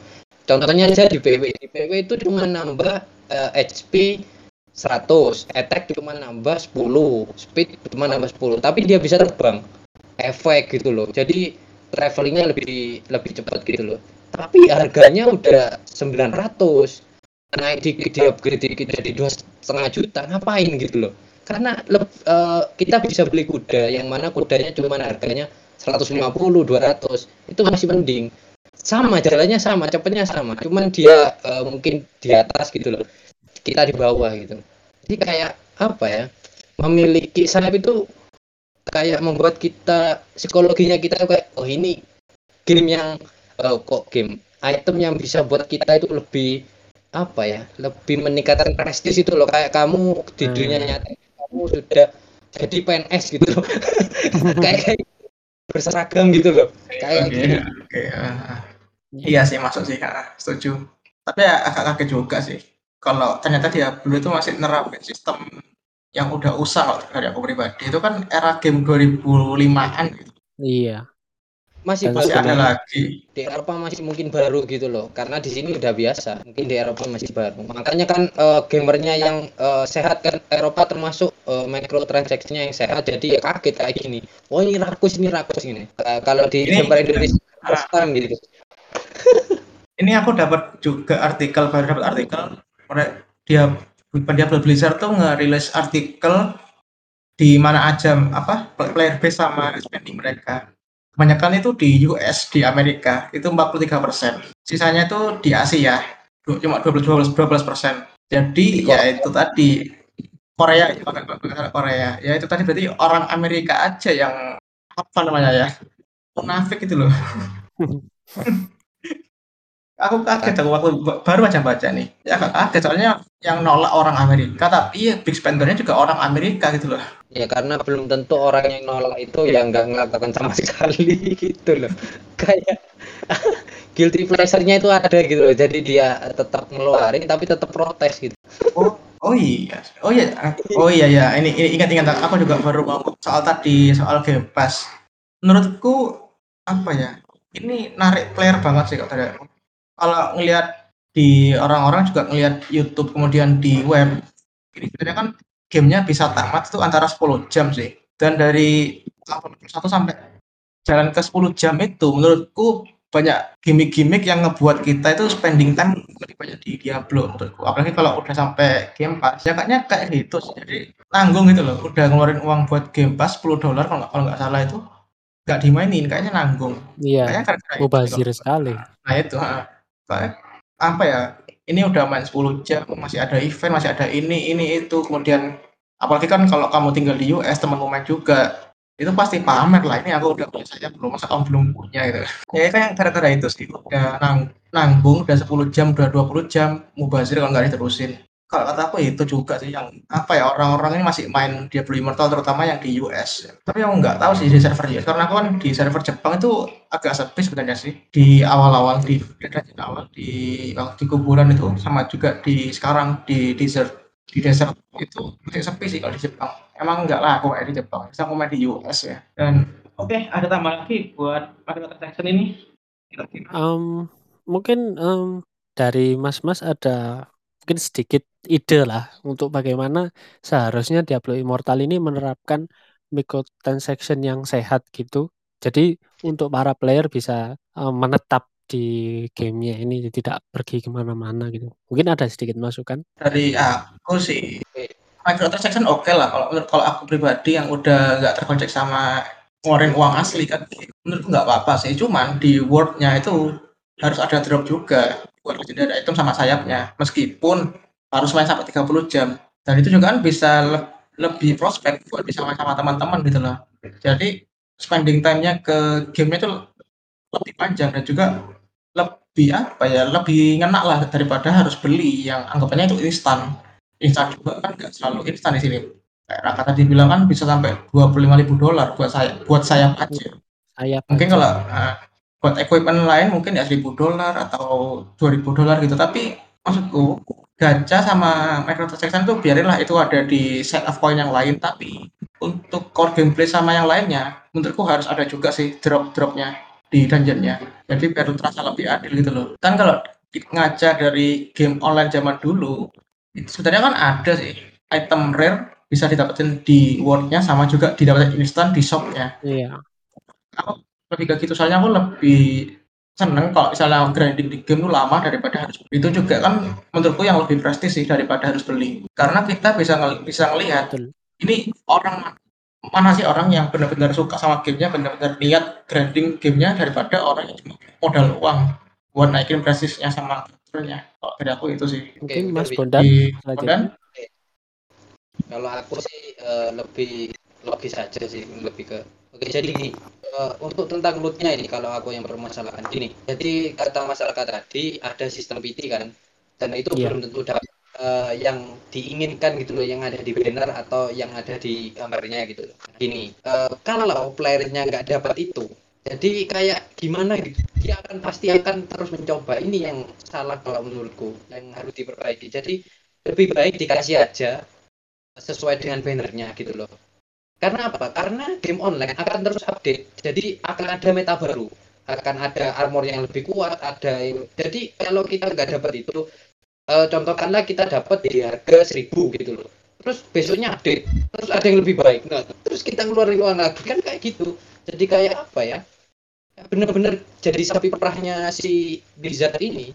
Contohnya aja di PW. Di PW itu cuma nambah eh, HP 100, attack cuma nambah 10, speed cuma nambah 10, tapi dia bisa terbang. Efek gitu loh. Jadi travelingnya lebih lebih cepat gitu loh. Tapi harganya udah 900 naik dikit di upgrade dikit jadi dua setengah juta ngapain gitu loh karena eh, kita bisa beli kuda yang mana kudanya cuma harganya 150 200 itu masih mending sama jalannya sama cepetnya sama cuman dia eh, mungkin di atas gitu loh kita di bawah gitu jadi kayak apa ya memiliki sayap itu kayak membuat kita psikologinya kita kayak oh ini game yang eh, kok game item yang bisa buat kita itu lebih apa ya lebih meningkatkan prestis itu loh kayak kamu di Hmm. dunia nyata kamu sudah jadi PNS gitu loh kayak berseragam gitu loh kayak Oke, gitu. oke. Iya sih masuk sih, ah, setuju. Tapi ya agak kaget juga sih. Kalau ternyata dia dulu itu masih nerapin sistem yang udah usah kalau dari aku pribadi. Itu kan era game 2005-an gitu. Iya. masih Masih baru ada lagi. di Eropa masih mungkin baru gitu loh karena di sini udah biasa mungkin di Eropa masih baru makanya kan eh, gamernya yang eh, sehat kan Eropa termasuk eh, microtransaksinya yang sehat jadi ya kaget kayak gini oh ini rakus ini rakus ini Eh, kalau di Ini- gamer Indonesia first time gitu Ini aku dapat juga artikel, baru dapat artikel. Dia dia Blizzard tuh ngerilis artikel di mana aja apa player base sama spending mereka. Kebanyakan itu di US, di Amerika itu 43%. Sisanya itu di Asia, cuma 12 12 persen. Jadi ya itu tadi Korea, ya, Korea. Ya itu tadi berarti orang Amerika aja yang apa namanya ya munafik itu loh. aku kaget aku waktu ba- baru aja baca nih. Ya agak kaget soalnya yang nolak orang Amerika tapi ya big spendernya juga orang Amerika gitu loh. ya karena belum tentu orang yang nolak itu yang nggak melakukan sama sekali gitu loh kayak guilty pleasure-nya itu ada gitu loh jadi dia tetap ngeluarin tapi tetap protes gitu Oh, Oh iya, oh iya, oh iya ya. Ini, ini ingat-ingat. Aku juga baru ngomong soal tadi soal Game Pass. Menurutku apa ya? Ini narik player banget sih kalau. Kalau ngelihat di orang-orang juga ngelihat YouTube kemudian di web. Sebenarnya kan gamenya bisa tamat itu antara 10 jam sih. Dan dari level 1 sampai jalan ke 10 jam itu menurutku banyak gimmick-gimmick yang ngebuat kita itu spending time lebih banyak di Diablo menurutku. Apalagi kalau udah sampai Game Pass, ya kayaknya kayak gitu sih. Jadi nanggung gitu loh. Udah ngeluarin uang buat Game Pass 10 dolar kalau nggak kalau nggak salah itu nggak dimainin, kayaknya nanggung. Iya, Kayaknya gara-gara mubazir sekali. Nah itu. Apa ya? Ini udah main 10 jam, masih ada event, masih ada ini, ini itu. Kemudian apalagi kan kalau kamu tinggal di US, temanmu main juga, itu pasti pamer lah. Ini aku udah punya saya belum, masa kamu belum punya gitu. Ya kayak gara-gara itu sih. Udah nang nanggung, udah 10 jam, udah 20 jam, mubazir kalau nggak diterusin. Kalau kata aku itu juga sih yang apa ya orang-orang ini masih main Diablo Immortal terutama yang di US. Tapi aku nggak tahu sih di server US karena aku kan di server Jepang itu agak sepi sebenarnya sih di awal-awal di dungeon awal di di kuburan itu sama juga di sekarang di desert di desert itu masih sepi sih kalau di Jepang. Emang nggak laku kayak di Jepang. Bisa aku main di US ya. Dan oke ada tambah lagi buat Mario Transaction ini. Kira-kira Em, mungkin em, dari Mas-Mas ada mungkin sedikit ide lah untuk bagaimana seharusnya Diablo Immortal ini menerapkan microtransaction yang sehat gitu. Jadi untuk para player bisa em, menetap di gamenya ini tidak pergi ke mana-mana gitu. Mungkin ada sedikit masukan. dari aku sih microtransaction oke lah kalau kalau aku pribadi yang udah nggak terkonsep sama ngeluarin uang asli kan menurutku nggak apa-apa sih cuman di wordnya itu harus ada drop juga buat legendary item sama sayapnya meskipun harus main sampai 30 jam. Dan itu juga kan bisa le- lebih prospek buat bisa main sama teman-teman gitu loh. Jadi spending time-nya ke gamenya itu lebih panjang dan juga lebih apa ya lebih ngena lah daripada harus beli yang anggapannya itu instan. Instan juga kan nggak selalu instan di sini. Kayak Raka tadi bilang kan bisa sampai 25.000 dolar buat saya buat sayap aja. Sayap mungkin aja. kalau uh, buat equipment lain mungkin ya 1000 dolar atau 2000 dolar gitu. Tapi maksudku gacha sama microtransaction tuh biarinlah itu ada di set of coin yang lain. Tapi untuk core gameplay sama yang lainnya menurutku harus ada juga sih drop-dropnya di dungeonnya. Jadi biar terasa lebih adil gitu loh. Kan kalau ngaca dari game online zaman dulu itu sebenarnya kan ada sih item rare bisa didapetin di world-nya sama juga didapetin instan di shop-nya. Iya. aku lebih ke gitu soalnya aku lebih seneng kalau misalnya grinding di game itu lama daripada harus beli. itu juga kan menurutku yang lebih prestis sih daripada harus beli karena kita bisa ngel- bisa ngelihat ini orang mana sih orang yang benar-benar suka sama gamenya benar-benar niat grinding gamenya daripada orang yang cuma modal uang buat naikin prestisnya sama karakternya kalau dari aku itu sih Mungkin Mas. Bondan di. Bondan Kalau aku sih eh, lebih logis saja sih lebih ke Oke jadi gini eh, untuk tentang lootnya ini kalau aku yang permasalahan gini jadi kata masyarakat tadi ada sistem PT kan dan itu Iya. belum tentu dapat eh, yang diinginkan gitu loh yang ada di banner atau yang ada di gambarnya gitu loh. Gini eh, kalau playernya nggak dapat itu jadi kayak gimana gitu dia akan pasti akan terus mencoba ini yang salah kalau menurutku yang harus diperbaiki jadi lebih baik dikasih aja sesuai dengan bannernya gitu loh. Karena apa? Karena game online akan terus update. Jadi akan ada meta baru, akan ada armor yang lebih kuat, ada yang... jadi kalau kita nggak dapat itu, eh, contohkanlah kita dapat di harga 1000 gitu loh. Terus besoknya update, terus ada yang lebih baik. Nah, terus kita ngeluarin uang lagi kan kayak gitu. Jadi kayak apa ya? Bener-bener jadi sapi perahnya si Blizzard ini.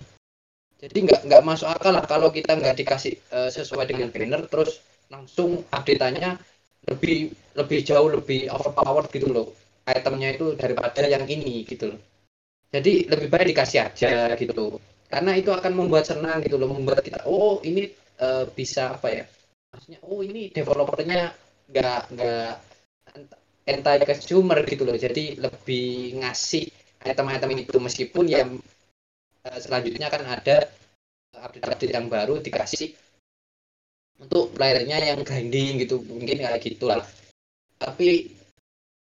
Jadi nggak nggak masuk akal lah kalau kita nggak dikasih eh, sesuai dengan banner terus langsung update-nya lebih lebih jauh lebih overpowered gitu loh. Itemnya itu daripada yang ini gitu loh. Jadi lebih baik dikasih aja gitu. Karena itu akan membuat senang gitu loh membuat kita oh ini eh, bisa apa ya? Maksudnya oh ini developernya nggak nggak anti consumer gitu loh. Jadi lebih ngasih item-item itu meskipun yang eh, selanjutnya kan ada update-update yang baru dikasih untuk playernya yang grinding gitu mungkin kayak gitulah. Tapi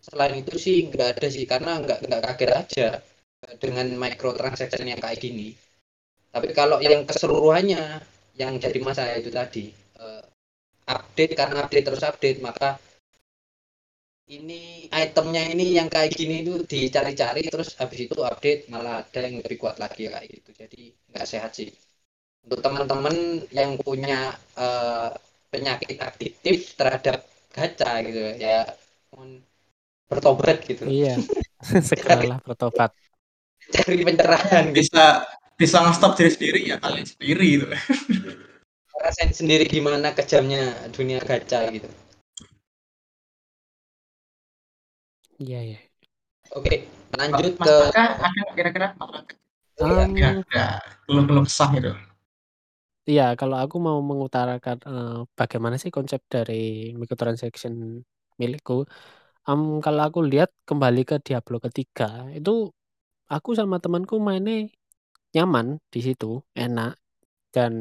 selain itu sih nggak ada sih karena nggak nggak kaget aja dengan microtransaction yang kayak gini. Tapi kalau yang keseluruhannya yang jadi masalah itu tadi eh, update karena update terus update maka ini itemnya ini yang kayak gini itu dicari-cari terus habis itu update malah ada yang lebih kuat lagi kayak gitu. Jadi nggak sehat sih untuk teman-teman yang punya uh, penyakit aktif terhadap gacha gitu ya bertobat gitu. Iya. Segeralah bertobat. cari pencerahan. Gitu. bisa bisa nge-stop diri sendiri ya kalian sendiri gitu. Rasain sendiri gimana kejamnya dunia gacha gitu. Iya ya. Oke, lanjut Mas ke ada kira-kira um, ada belum kesah itu. Iya, kalau aku mau mengutarakan uh, bagaimana sih konsep dari microtransaction milikku. Um, kalau aku lihat kembali ke Diablo ketiga itu aku sama temanku mainnya nyaman di situ, enak dan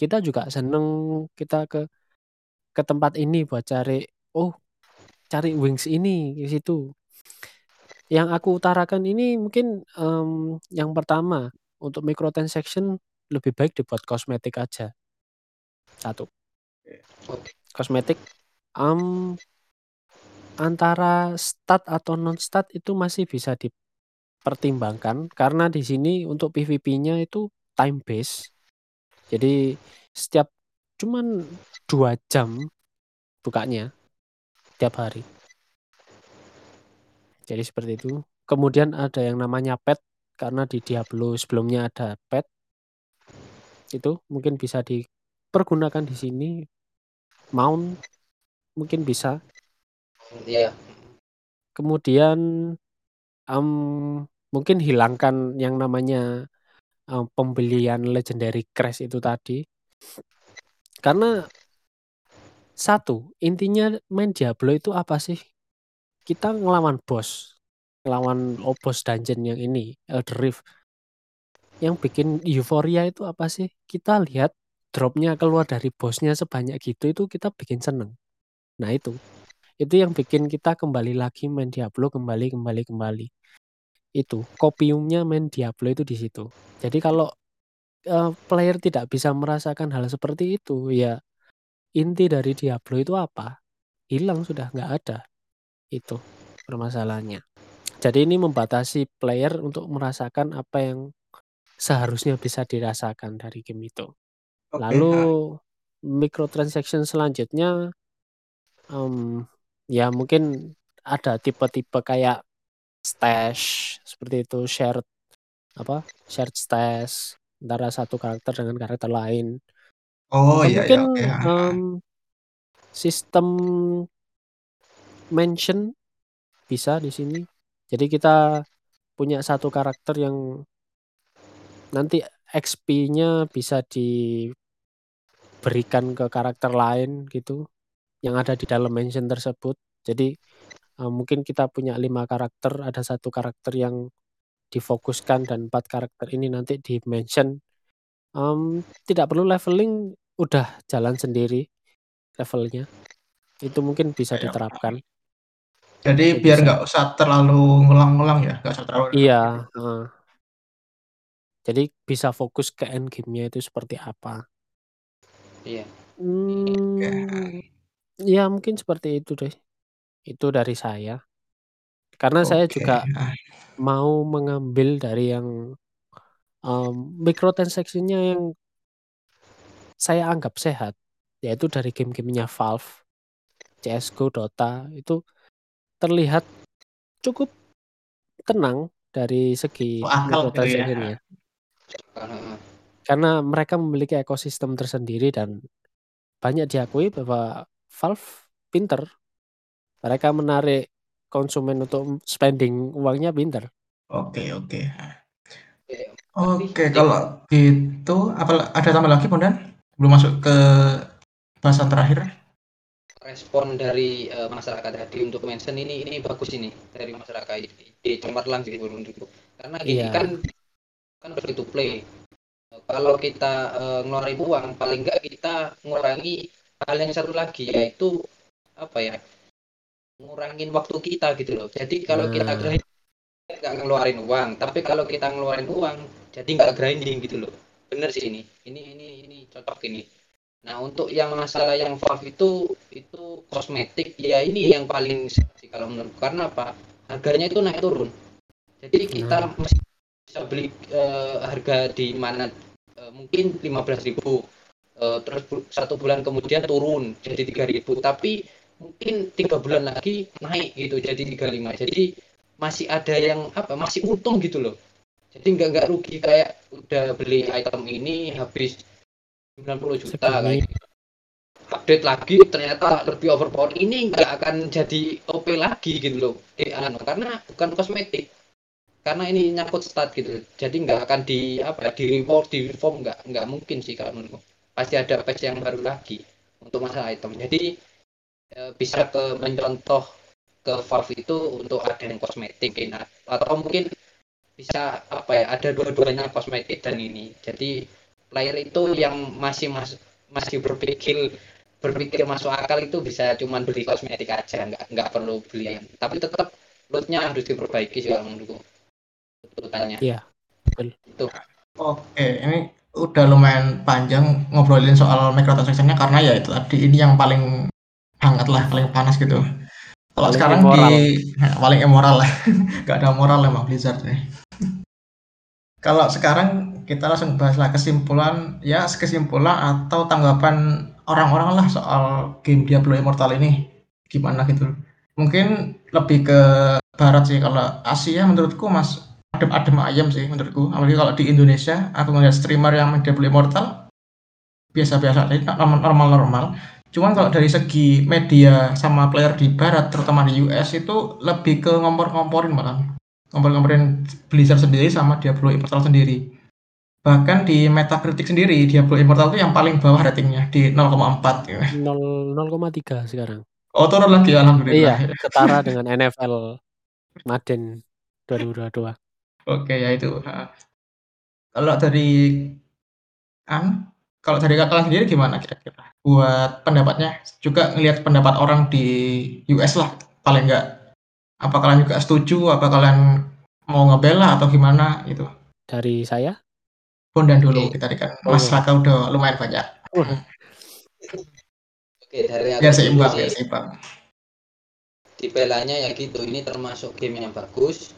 kita juga seneng kita ke ke tempat ini buat cari oh cari wings ini di situ. Yang aku utarakan ini mungkin um, yang pertama untuk microtransaction lebih baik dibuat kosmetik aja. Satu. Kosmetik um, antara stat atau non stat itu masih bisa dipertimbangkan karena di sini untuk PVP-nya itu time base. Jadi setiap cuman dua jam bukanya tiap hari. Jadi seperti itu. Kemudian ada yang namanya pet karena di Diablo sebelumnya ada pet. Itu mungkin bisa dipergunakan di sini. Mount mungkin bisa. Iya. Kemudian um, mungkin hilangkan yang namanya um, pembelian legendary crash itu tadi. Karena satu, intinya main Diablo itu apa sih? Kita ngelawan bos, ngelawan oh, bos dungeon yang ini, Elder Rift. Yang bikin euforia itu apa sih? Kita lihat dropnya keluar dari bosnya sebanyak gitu itu kita bikin seneng. Nah itu, itu yang bikin kita kembali lagi main Diablo kembali kembali kembali. Itu kopiumnya main Diablo itu di situ. Jadi kalau uh, player tidak bisa merasakan hal seperti itu, ya inti dari Diablo itu apa? Hilang sudah nggak ada. Itu permasalahannya. Jadi ini membatasi player untuk merasakan apa yang seharusnya bisa dirasakan dari game itu. Okay. Lalu microtransaction selanjutnya um, ya mungkin ada tipe-tipe kayak stash seperti itu shared apa shared stash antara satu karakter dengan karakter lain Oh Atau iya mungkin iya. iya. um, sistem mention bisa di sini. Jadi kita punya satu karakter yang nanti XP-nya bisa diberikan ke karakter lain gitu yang ada di dalam mention tersebut. Jadi um, mungkin kita punya lima karakter, ada satu karakter yang difokuskan dan empat karakter ini nanti di mention. Um, tidak perlu leveling udah jalan sendiri levelnya. Itu mungkin bisa diterapkan. Jadi, Jadi biar nggak usah terlalu ngulang-ngulang ya, nggak usah terlalu. Iya. Uh. Jadi bisa fokus ke end game-nya itu seperti apa. Iya. Hmm, ya mungkin seperti itu deh. Itu dari saya. Karena okay. saya juga mau mengambil dari yang um, microtransaction-nya yang saya anggap sehat, yaitu dari game-gamenya Valve, CS:GO, Dota itu terlihat cukup tenang dari segi oh, microtransaction-nya. Karena mereka memiliki ekosistem tersendiri dan banyak diakui bahwa Valve pinter. Mereka menarik konsumen untuk spending uangnya pinter. Oke, oke. Oke, kalau gitu apa ada tambah lagi, Bondan? belum masuk ke bahasan terakhir respon dari uh, masyarakat tadi untuk mention ini ini bagus ini dari masyarakat di cemerlang sih belum dulu karena gini yeah. kan kan free to play kalau kita uh, ngeluarin uang paling enggak kita ngurangi hal yang satu lagi yaitu apa ya ngurangin waktu kita gitu loh jadi kalau hmm. kita grind nggak ngeluarin uang tapi kalau kita ngeluarin uang jadi nggak grinding gitu loh bener sih ini ini ini ini cocok ini Nah, untuk yang masalah yang Valve itu itu kosmetik ya ini yang paling sih kalau menurut karena apa? Harganya itu naik turun. Jadi kita Nah. mesti bisa beli eh, harga di mana? Eh, mungkin 15.000 eh, terus bu- satu bulan kemudian turun jadi 3.000 tapi mungkin tiga bulan lagi naik gitu jadi 35 jadi masih ada yang apa masih untung gitu loh. Jadi nggak nggak rugi kayak udah beli item ini habis 90 juta kayak gitu. update lagi ternyata lebih overpower ini nggak akan jadi OP lagi gitu loh. Eh, anu, karena bukan kosmetik karena ini nyangkut stat gitu. Jadi nggak akan di apa di reward di reform nggak nggak mungkin sih kalau menurutku. Pasti ada patch yang baru lagi untuk masalah item jadi eh, bisa ke mencontoh ke Valve itu untuk ada yang kosmetik atau mungkin bisa apa ya ada dua-duanya kosmetik dan ini. Jadi player itu yang masih mas, masih berpikir berpikir masuk akal itu bisa cuman beli kosmetik aja. Nggak nggak perlu beli. Yang tapi tetap lootnya harus diperbaiki sih kalau menurutku tuntutannya Iya, betul. itu Oke, ini udah lumayan panjang ngobrolin soal microtransaction-nya karena ya itu tadi ini yang paling hangat lah, paling panas gitu. Kalau Paling sekarang immoral. di nah, paling immoral lah, nggak ada moral emang Blizzard nih. Kalau sekarang kita langsung bahaslah kesimpulan, ya kesimpulan atau tanggapan orang-orang lah soal game Diablo Immortal ini gimana gitu. Mungkin lebih ke barat sih kalau Asia menurutku mas adem-adem ayam sih menurutku. Apalagi kalau di Indonesia aku ngeliat streamer yang main Diablo Immortal biasa-biasa aja, normal-normal. Cuman kalau dari segi media sama player di barat terutama di US itu lebih ke ngompor-ngomporin malah ngompor-ngomporin Blizzard sendiri sama Diablo Immortal sendiri. Bahkan di Metacritic sendiri Diablo Immortal itu yang paling bawah ratingnya di 0,4 gitu. 0 0,3 sekarang. Oh turun lagi alhamdulillah. Iya, setara dengan NFL Madden 2022. Oke ya itu. Kalau dari an kalau dari kalian sendiri gimana kira-kira? Buat pendapatnya juga ngelihat pendapat orang di US lah paling enggak. Apa kalian juga setuju? Apa kalian mau ngebela atau gimana gitu? Dari saya, Bondan dulu Oke. kita kan Oh. Mas Raka udah lumayan banyak. oke dari aku Biar dulu seimbang, sih, biar seimbang. ya gitu ini termasuk game yang bagus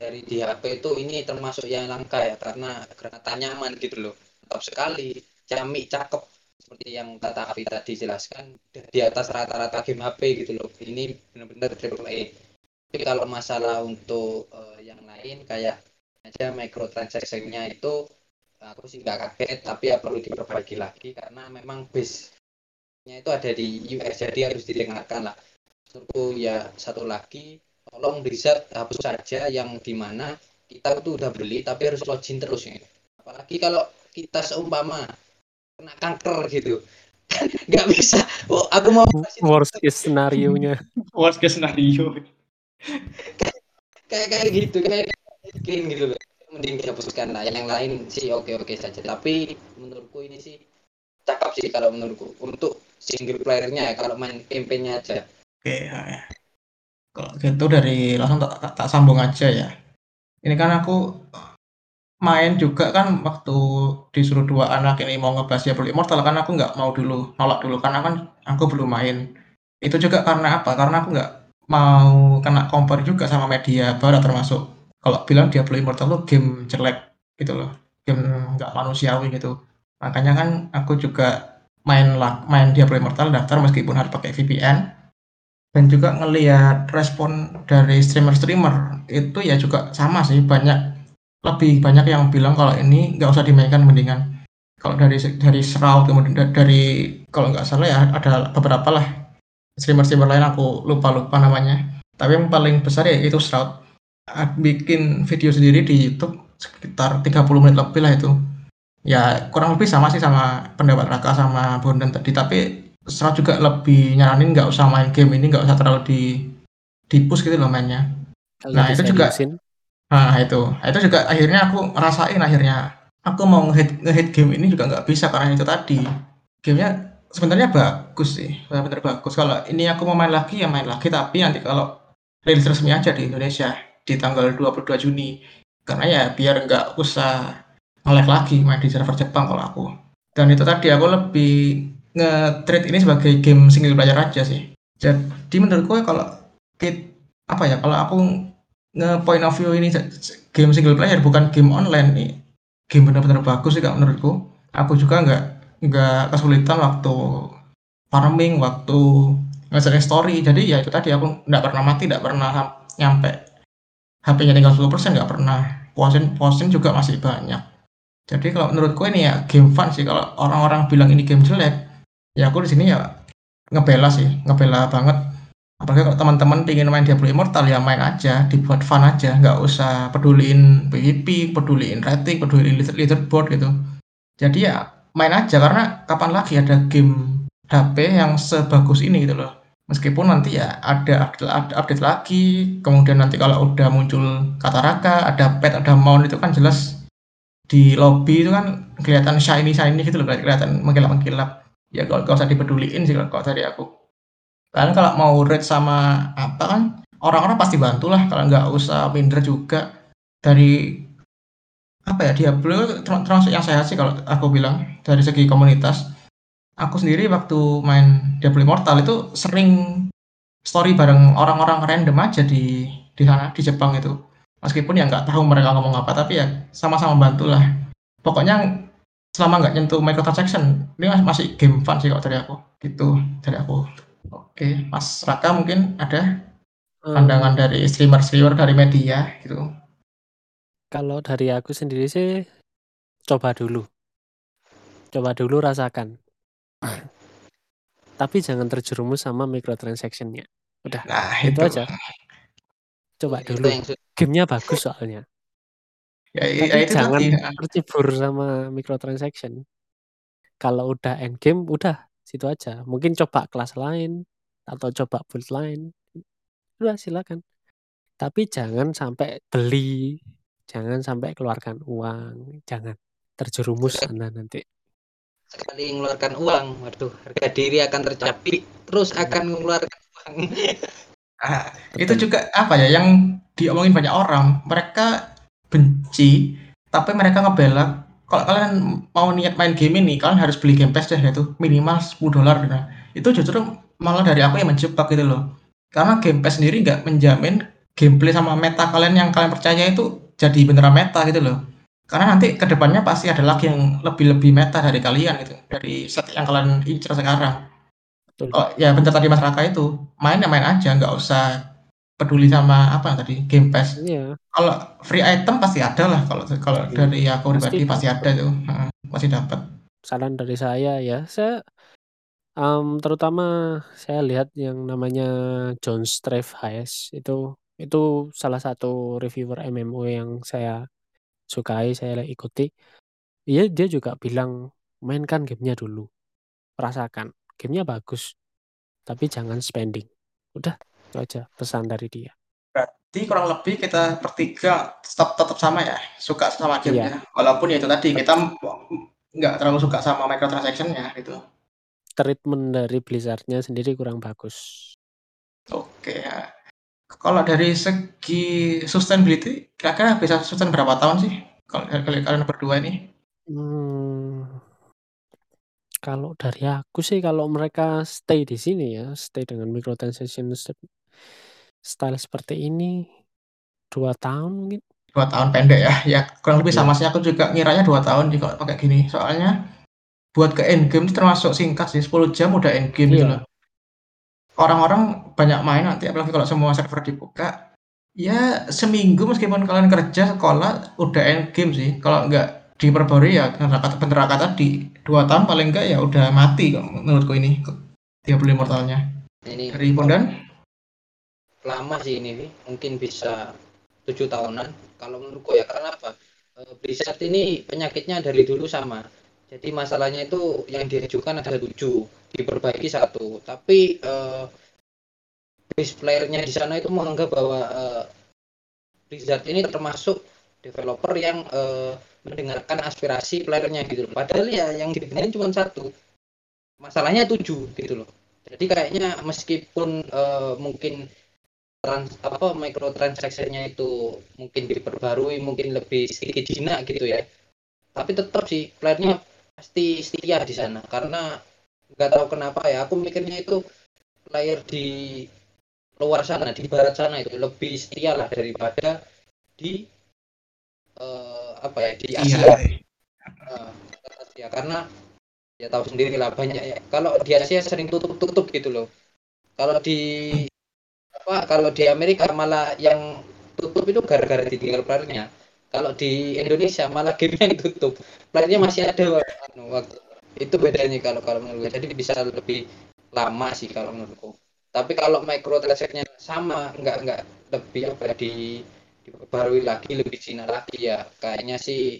dari di HP itu ini termasuk yang langka ya karena kereta nyaman gitu loh. Mantap sekali camik cakep. Seperti yang kata Avi tadi jelaskan di atas rata-rata game HP gitu loh. Ini benar-benar triple A. Tapi kalau masalah untuk eh, yang lain kayak aja microtransaction-nya itu aku sih nggak kaget tapi ya perlu diperbaiki lagi karena memang base-nya itu ada di US jadi harus didengarkan lah. Menurutku ya satu lagi tolong Blizzard hapus saja yang di mana kita tuh udah beli tapi harus login terus ya. Apalagi kalau kita seumpama kena kanker gitu. Kan nggak bisa. Oh aku mau worst case scenario-nya. Worst case scenario. kayak kayak gitu kayak bikin gitu loh. Mending dihapuskan lah. Yang lain sih oke oke saja. Tapi menurutku ini sih cakep sih kalau menurutku. Untuk single playernya ya kalau main campaign-nya aja. Oke, ya. Kalau gitu dari langsung tak, tak, tak sambung aja ya. Ini kan aku main juga kan waktu disuruh dua anak ini mau ngebahas Diablo Immortal kan aku nggak mau dulu nolak dulu karena kan aku belum main. Itu juga karena apa? Karena aku nggak mau kena compare juga sama media barat termasuk kalau bilang Diablo Immortal tuh game jelek gitu loh, game nggak manusiawi gitu. Makanya kan aku juga main main Diablo Immortal daftar meskipun harus pakai VPN dan juga ngelihat respon dari streamer-streamer itu ya juga sama sih banyak lebih banyak yang bilang kalau ini nggak usah dimainkan mendingan. Kalau dari dari Shroud kemudian da- dari kalau nggak salah ya ada beberapa lah streamer-streamer lain aku lupa lupa namanya. Tapi yang paling besar ya itu Shroud bikin video sendiri di YouTube sekitar 30 menit lebih lah itu. Ya kurang lebih sama sih sama pendapat Raka sama Bondan tadi tapi Shroud juga lebih nyaranin nggak usah main game ini nggak usah terlalu di di push gitu loh mainnya. Kalau Nah, itu juga- Nah itu, itu juga akhirnya aku ngerasain akhirnya aku mau ngehit ngehit game ini juga nggak bisa karena itu tadi. Gamenya sebenarnya bagus sih, benar-benar bagus. Kalau ini aku mau main lagi ya main lagi, tapi nanti kalau rilis resmi aja di Indonesia di tanggal 22 Juni, karena ya biar nggak usah nge lagi main di server Jepang kalau aku. Dan itu tadi aku lebih nge-treat ini sebagai game single player aja sih. Jadi menurutku ya kalau kit apa ya kalau aku nge-point of view ini game single player bukan game online nih game benar-benar bagus sih kak menurutku. Aku juga nggak nggak kesulitan waktu farming, waktu nge story. Jadi ya itu tadi aku nggak pernah mati, nggak pernah nyampe HP-nya tinggal 10% nggak pernah. Puasin puasin juga masih banyak. Jadi kalau menurutku ini ya game fun sih. Kalau orang-orang bilang ini game jelek, ya aku di sini ya ngebela sih, ngebela banget. Apalagi kalau teman-teman ingin main Diablo Immortal ya main aja, dibuat fun aja, nggak usah peduliin PvP, peduliin rating, peduliin leaderboard gitu. Jadi ya main aja karena kapan lagi ada game HP yang sebagus ini gitu loh. Meskipun nanti ya ada update, update lagi, kemudian nanti kalau udah muncul kata raka, ada pet, ada mount itu kan jelas di lobby itu kan kelihatan shiny shiny gitu loh kelihatan mengkilap mengkilap ya kalau gak usah dipeduliin sih kalau dari aku. Kan kalau mau rate sama apa kan orang-orang pasti bantulah kalau nggak usah minder juga. Dari apa ya Diablo termasuk yang sehat sih kalau aku bilang dari segi komunitas. Aku sendiri waktu main Diablo Immortal itu sering story bareng orang-orang random aja di di sana di Jepang itu. Meskipun ya nggak tahu mereka ngomong apa tapi ya sama-sama bantulah. Pokoknya selama nggak nyentuh microtransaction ini masih game fun sih kok dari aku. Gitu dari aku. Oke Mas Raka mungkin ada pandangan hmm. dari streamer-streamer dari media gitu. Kalau dari aku sendiri sih coba dulu. Coba dulu rasakan. Tapi jangan terjerumus sama microtransactionnya udah nah, itu, itu. aja. Coba itu dulu. yang gamenya bagus soalnya ya, ya, tapi itu jangan tadi, ya. sama microtransaction. Kalau udah end game udah situ aja. Mungkin coba kelas lain atau coba build lain. Udah silakan. Tapi jangan sampai beli jangan sampai keluarkan uang jangan terjerumus sana nanti. Sekali mengeluarkan uang waduh harga diri akan tercapai terus akan mengeluarkan uang. Ah, itu juga apa ya yang diomongin banyak orang, mereka benci tapi mereka ngebela kalau kalian mau niat main game ini kalian harus beli game pass deh itu minimal 10 dolar nah, itu justru malah dari aku yang menjebak gitu loh. Karena game pass sendiri nggak menjamin gameplay sama meta kalian yang kalian percaya itu jadi beneran meta gitu loh. Karena nanti ke depannya pasti ada lagi yang lebih-lebih meta dari kalian gitu, dari set yang kalian incer sekarang. Betul. Oh, ya benar tadi Mas Raka itu, main ya main aja, nggak usah peduli sama apa tadi game pass. Iya. Kalau free item pasti ada lah kalau kalau iya. dari aku pribadi pasti ada itu, pasti dapat. Saran dari saya ya, saya um, terutama saya lihat yang namanya John Strafe Hayes itu itu salah satu reviewer MMO yang saya sukai, saya ikuti. Iya dia juga bilang mainkan gamenya dulu, rasakan gamenya bagus tapi jangan spending udah itu aja pesan dari dia. Berarti kurang lebih kita bertiga tetap tetap sama ya? Suka sama gamenya iya. walaupun ya itu tadi kita nggak terlalu suka sama microtransactionnya gitu. Treatment dari Blizzardnya sendiri kurang bagus. Oke ya. Kalau dari segi sustainability kira-kira bisa sustain berapa tahun sih? Kalau kalian berdua ini? Hmm, kalau dari aku sih kalau mereka stay di sini ya, stay dengan microtransaction style seperti ini dua tahun mungkin. Dua tahun pendek ya, ya kurang lebih sama iya. sih aku juga ngiranya dua tahun juga pakai gini. Soalnya buat ke end game termasuk singkat sih, 10 jam udah end game gitu iya. loh. Orang-orang banyak main nanti apalagi kalau semua server dibuka, ya seminggu meskipun kalian kerja sekolah udah end game sih. Kalau nggak diperbarui ya kata bener kata di dua tahun paling enggak ya udah mati kok menurutku ini dia beli mortalnya ini dari Pondan lama sih ini mungkin bisa tujuh tahunan kalau menurutku ya karena apa eh, Blizzard ini penyakitnya dari dulu sama jadi masalahnya itu yang diajukan ada tujuh diperbaiki satu tapi uh, base playernya di sana itu menganggap bahwa uh, Blizzard ini termasuk developer yang uh, mendengarkan aspirasi playernya gitu loh. Padahal ya yang dibenerin cuma satu. Masalahnya tujuh gitu loh. Jadi kayaknya meskipun uh, mungkin trans apa mikrotransaksinya itu mungkin diperbarui, mungkin lebih sedikit jinak gitu ya. Tapi tetap sih playernya pasti setia di sana karena nggak tahu kenapa ya aku mikirnya itu player di luar sana di barat sana itu lebih setia lah daripada di eh, apa ya di Iya. Asia Eh, Asia karena ya tahu sendiri lah banyak ya kalau di Asia sering tutup-tutup gitu loh kalau di apa kalau di Amerika malah yang tutup itu gara-gara ditinggal playernya kalau di Indonesia malah game yang tutup masih ada anu, waktu itu bedanya kalau kalau menurut gue jadi bisa lebih lama sih kalau menurutku. Tapi kalau micro transaction sama nggak nggak lebih apa ya, di diperbarui lagi lebih Cina lagi ya. Kayaknya sih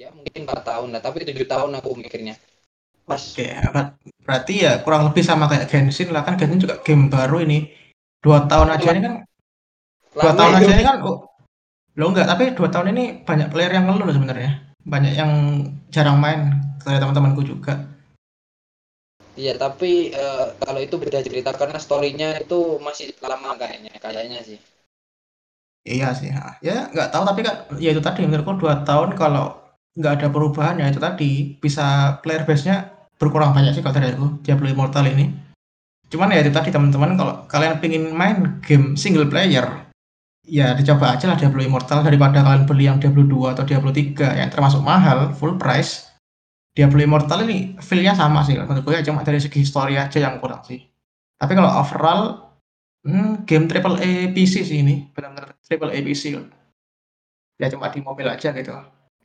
ya mungkin empat tahun lah. Tapi tujuh tahun aku mikirnya. Pas Oke, ber- berarti ya kurang lebih sama kayak Genshin lah. Kan Genshin juga game baru ini. Dua tahun aja ini kan, dua tahun itu. aja ini kan, oh, lo enggak, tapi dua tahun ini banyak player yang ngeluh sebenarnya. Banyak yang jarang main dari teman-temanku juga. Iya, tapi eh, kalau itu beda cerita karena story-nya itu masih lama kayaknya, kayaknya sih. Iya sih, ya nggak tahu tapi kan ya itu tadi menurutku dua tahun kalau nggak ada perubahan ya itu tadi bisa player base-nya berkurang banyak sih kalau dari aku Diablo Immortal ini. Cuman ya itu tadi teman-teman kalau kalian pengen main game single player ya dicoba aja lah Diablo Immortal daripada kalian beli yang Diablo 2 atau Diablo 3 yang termasuk mahal full price. Diablo Immortal ini feel-nya sama sih menurut gue ya cuma dari segi story aja yang kurang sih. Tapi kalau overall hmm, game triple A PC sih ini benar-benar triple A PC ya cuma di mobil aja gitu.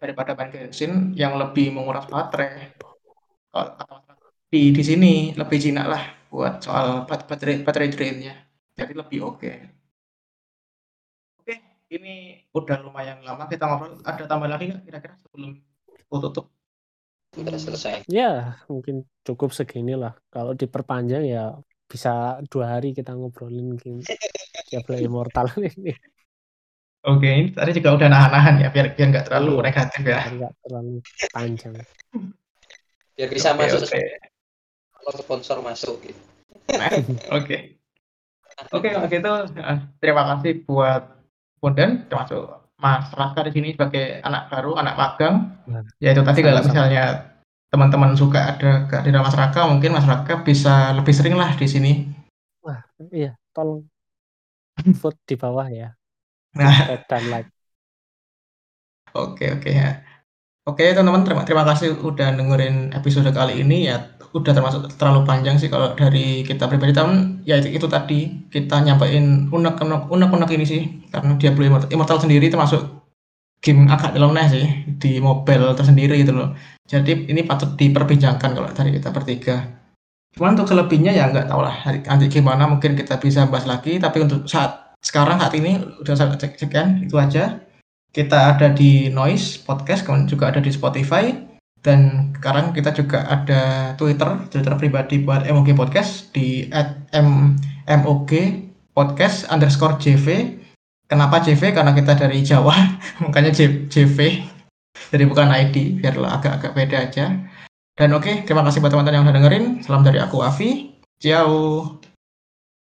Daripada main Genshin yang lebih menguras baterai. Kalau di di sini lebih jinak lah buat soal bat- baterai baterai drainnya jadi lebih oke oke ini udah lumayan lama kita ngobrol ada tambah lagi nggak kira-kira sebelum aku tutup Udah selesai. Ya, mungkin cukup segini lah. Kalau diperpanjang ya bisa dua hari kita ngobrolin game Diablo Immortal ini. oke ini tadi juga udah nahan-nahan ya biar biar nggak terlalu Iya. negatif ya Biar nggak terlalu panjang. Biar bisa Oke, masuk oke. Kalau sponsor masuk gitu. Oke. Oke, kalau gitu eh, terima kasih buat Bondan termasuk Mas Raka di sini sebagai anak baru, anak magang. Nah, Ya itu tadi kalau misalnya teman-teman suka ada kehadiran Mas Raka, mungkin Mas Raka bisa lebih sering lah di sini. Wah, iya, tolong vote di bawah ya. Nah, dan like. oke oke ya. Oke teman-teman, terima terima kasih udah dengerin episode kali ini ya. Udah termasuk terlalu panjang sih kalau dari kita pribadi teman ya itu, itu tadi kita nyampein unek-unek unek-unek ini sih karena Diablo Immortal, Immortal sendiri termasuk game agak nyeleneh sih di mobile tersendiri gitu loh. Jadi ini patut diperbincangkan kalau dari kita bertiga. Cuman untuk selebihnya ya nggak tahu lah nanti gimana mungkin kita bisa bahas lagi. Tapi untuk saat sekarang saat ini udah saya cek sekian itu aja. Kita ada di Noise Podcast, kemudian juga ada di Spotify dan sekarang kita juga ada Twitter, Twitter pribadi buat MOG Podcast di @m MOG Podcast underscore JV. Kenapa JV? Karena kita dari Jawa, makanya JV. Jadi bukan ID, biar agak-agak beda aja. Dan oke, terima kasih buat teman-teman yang udah dengerin. Salam dari aku Avi. Ciao.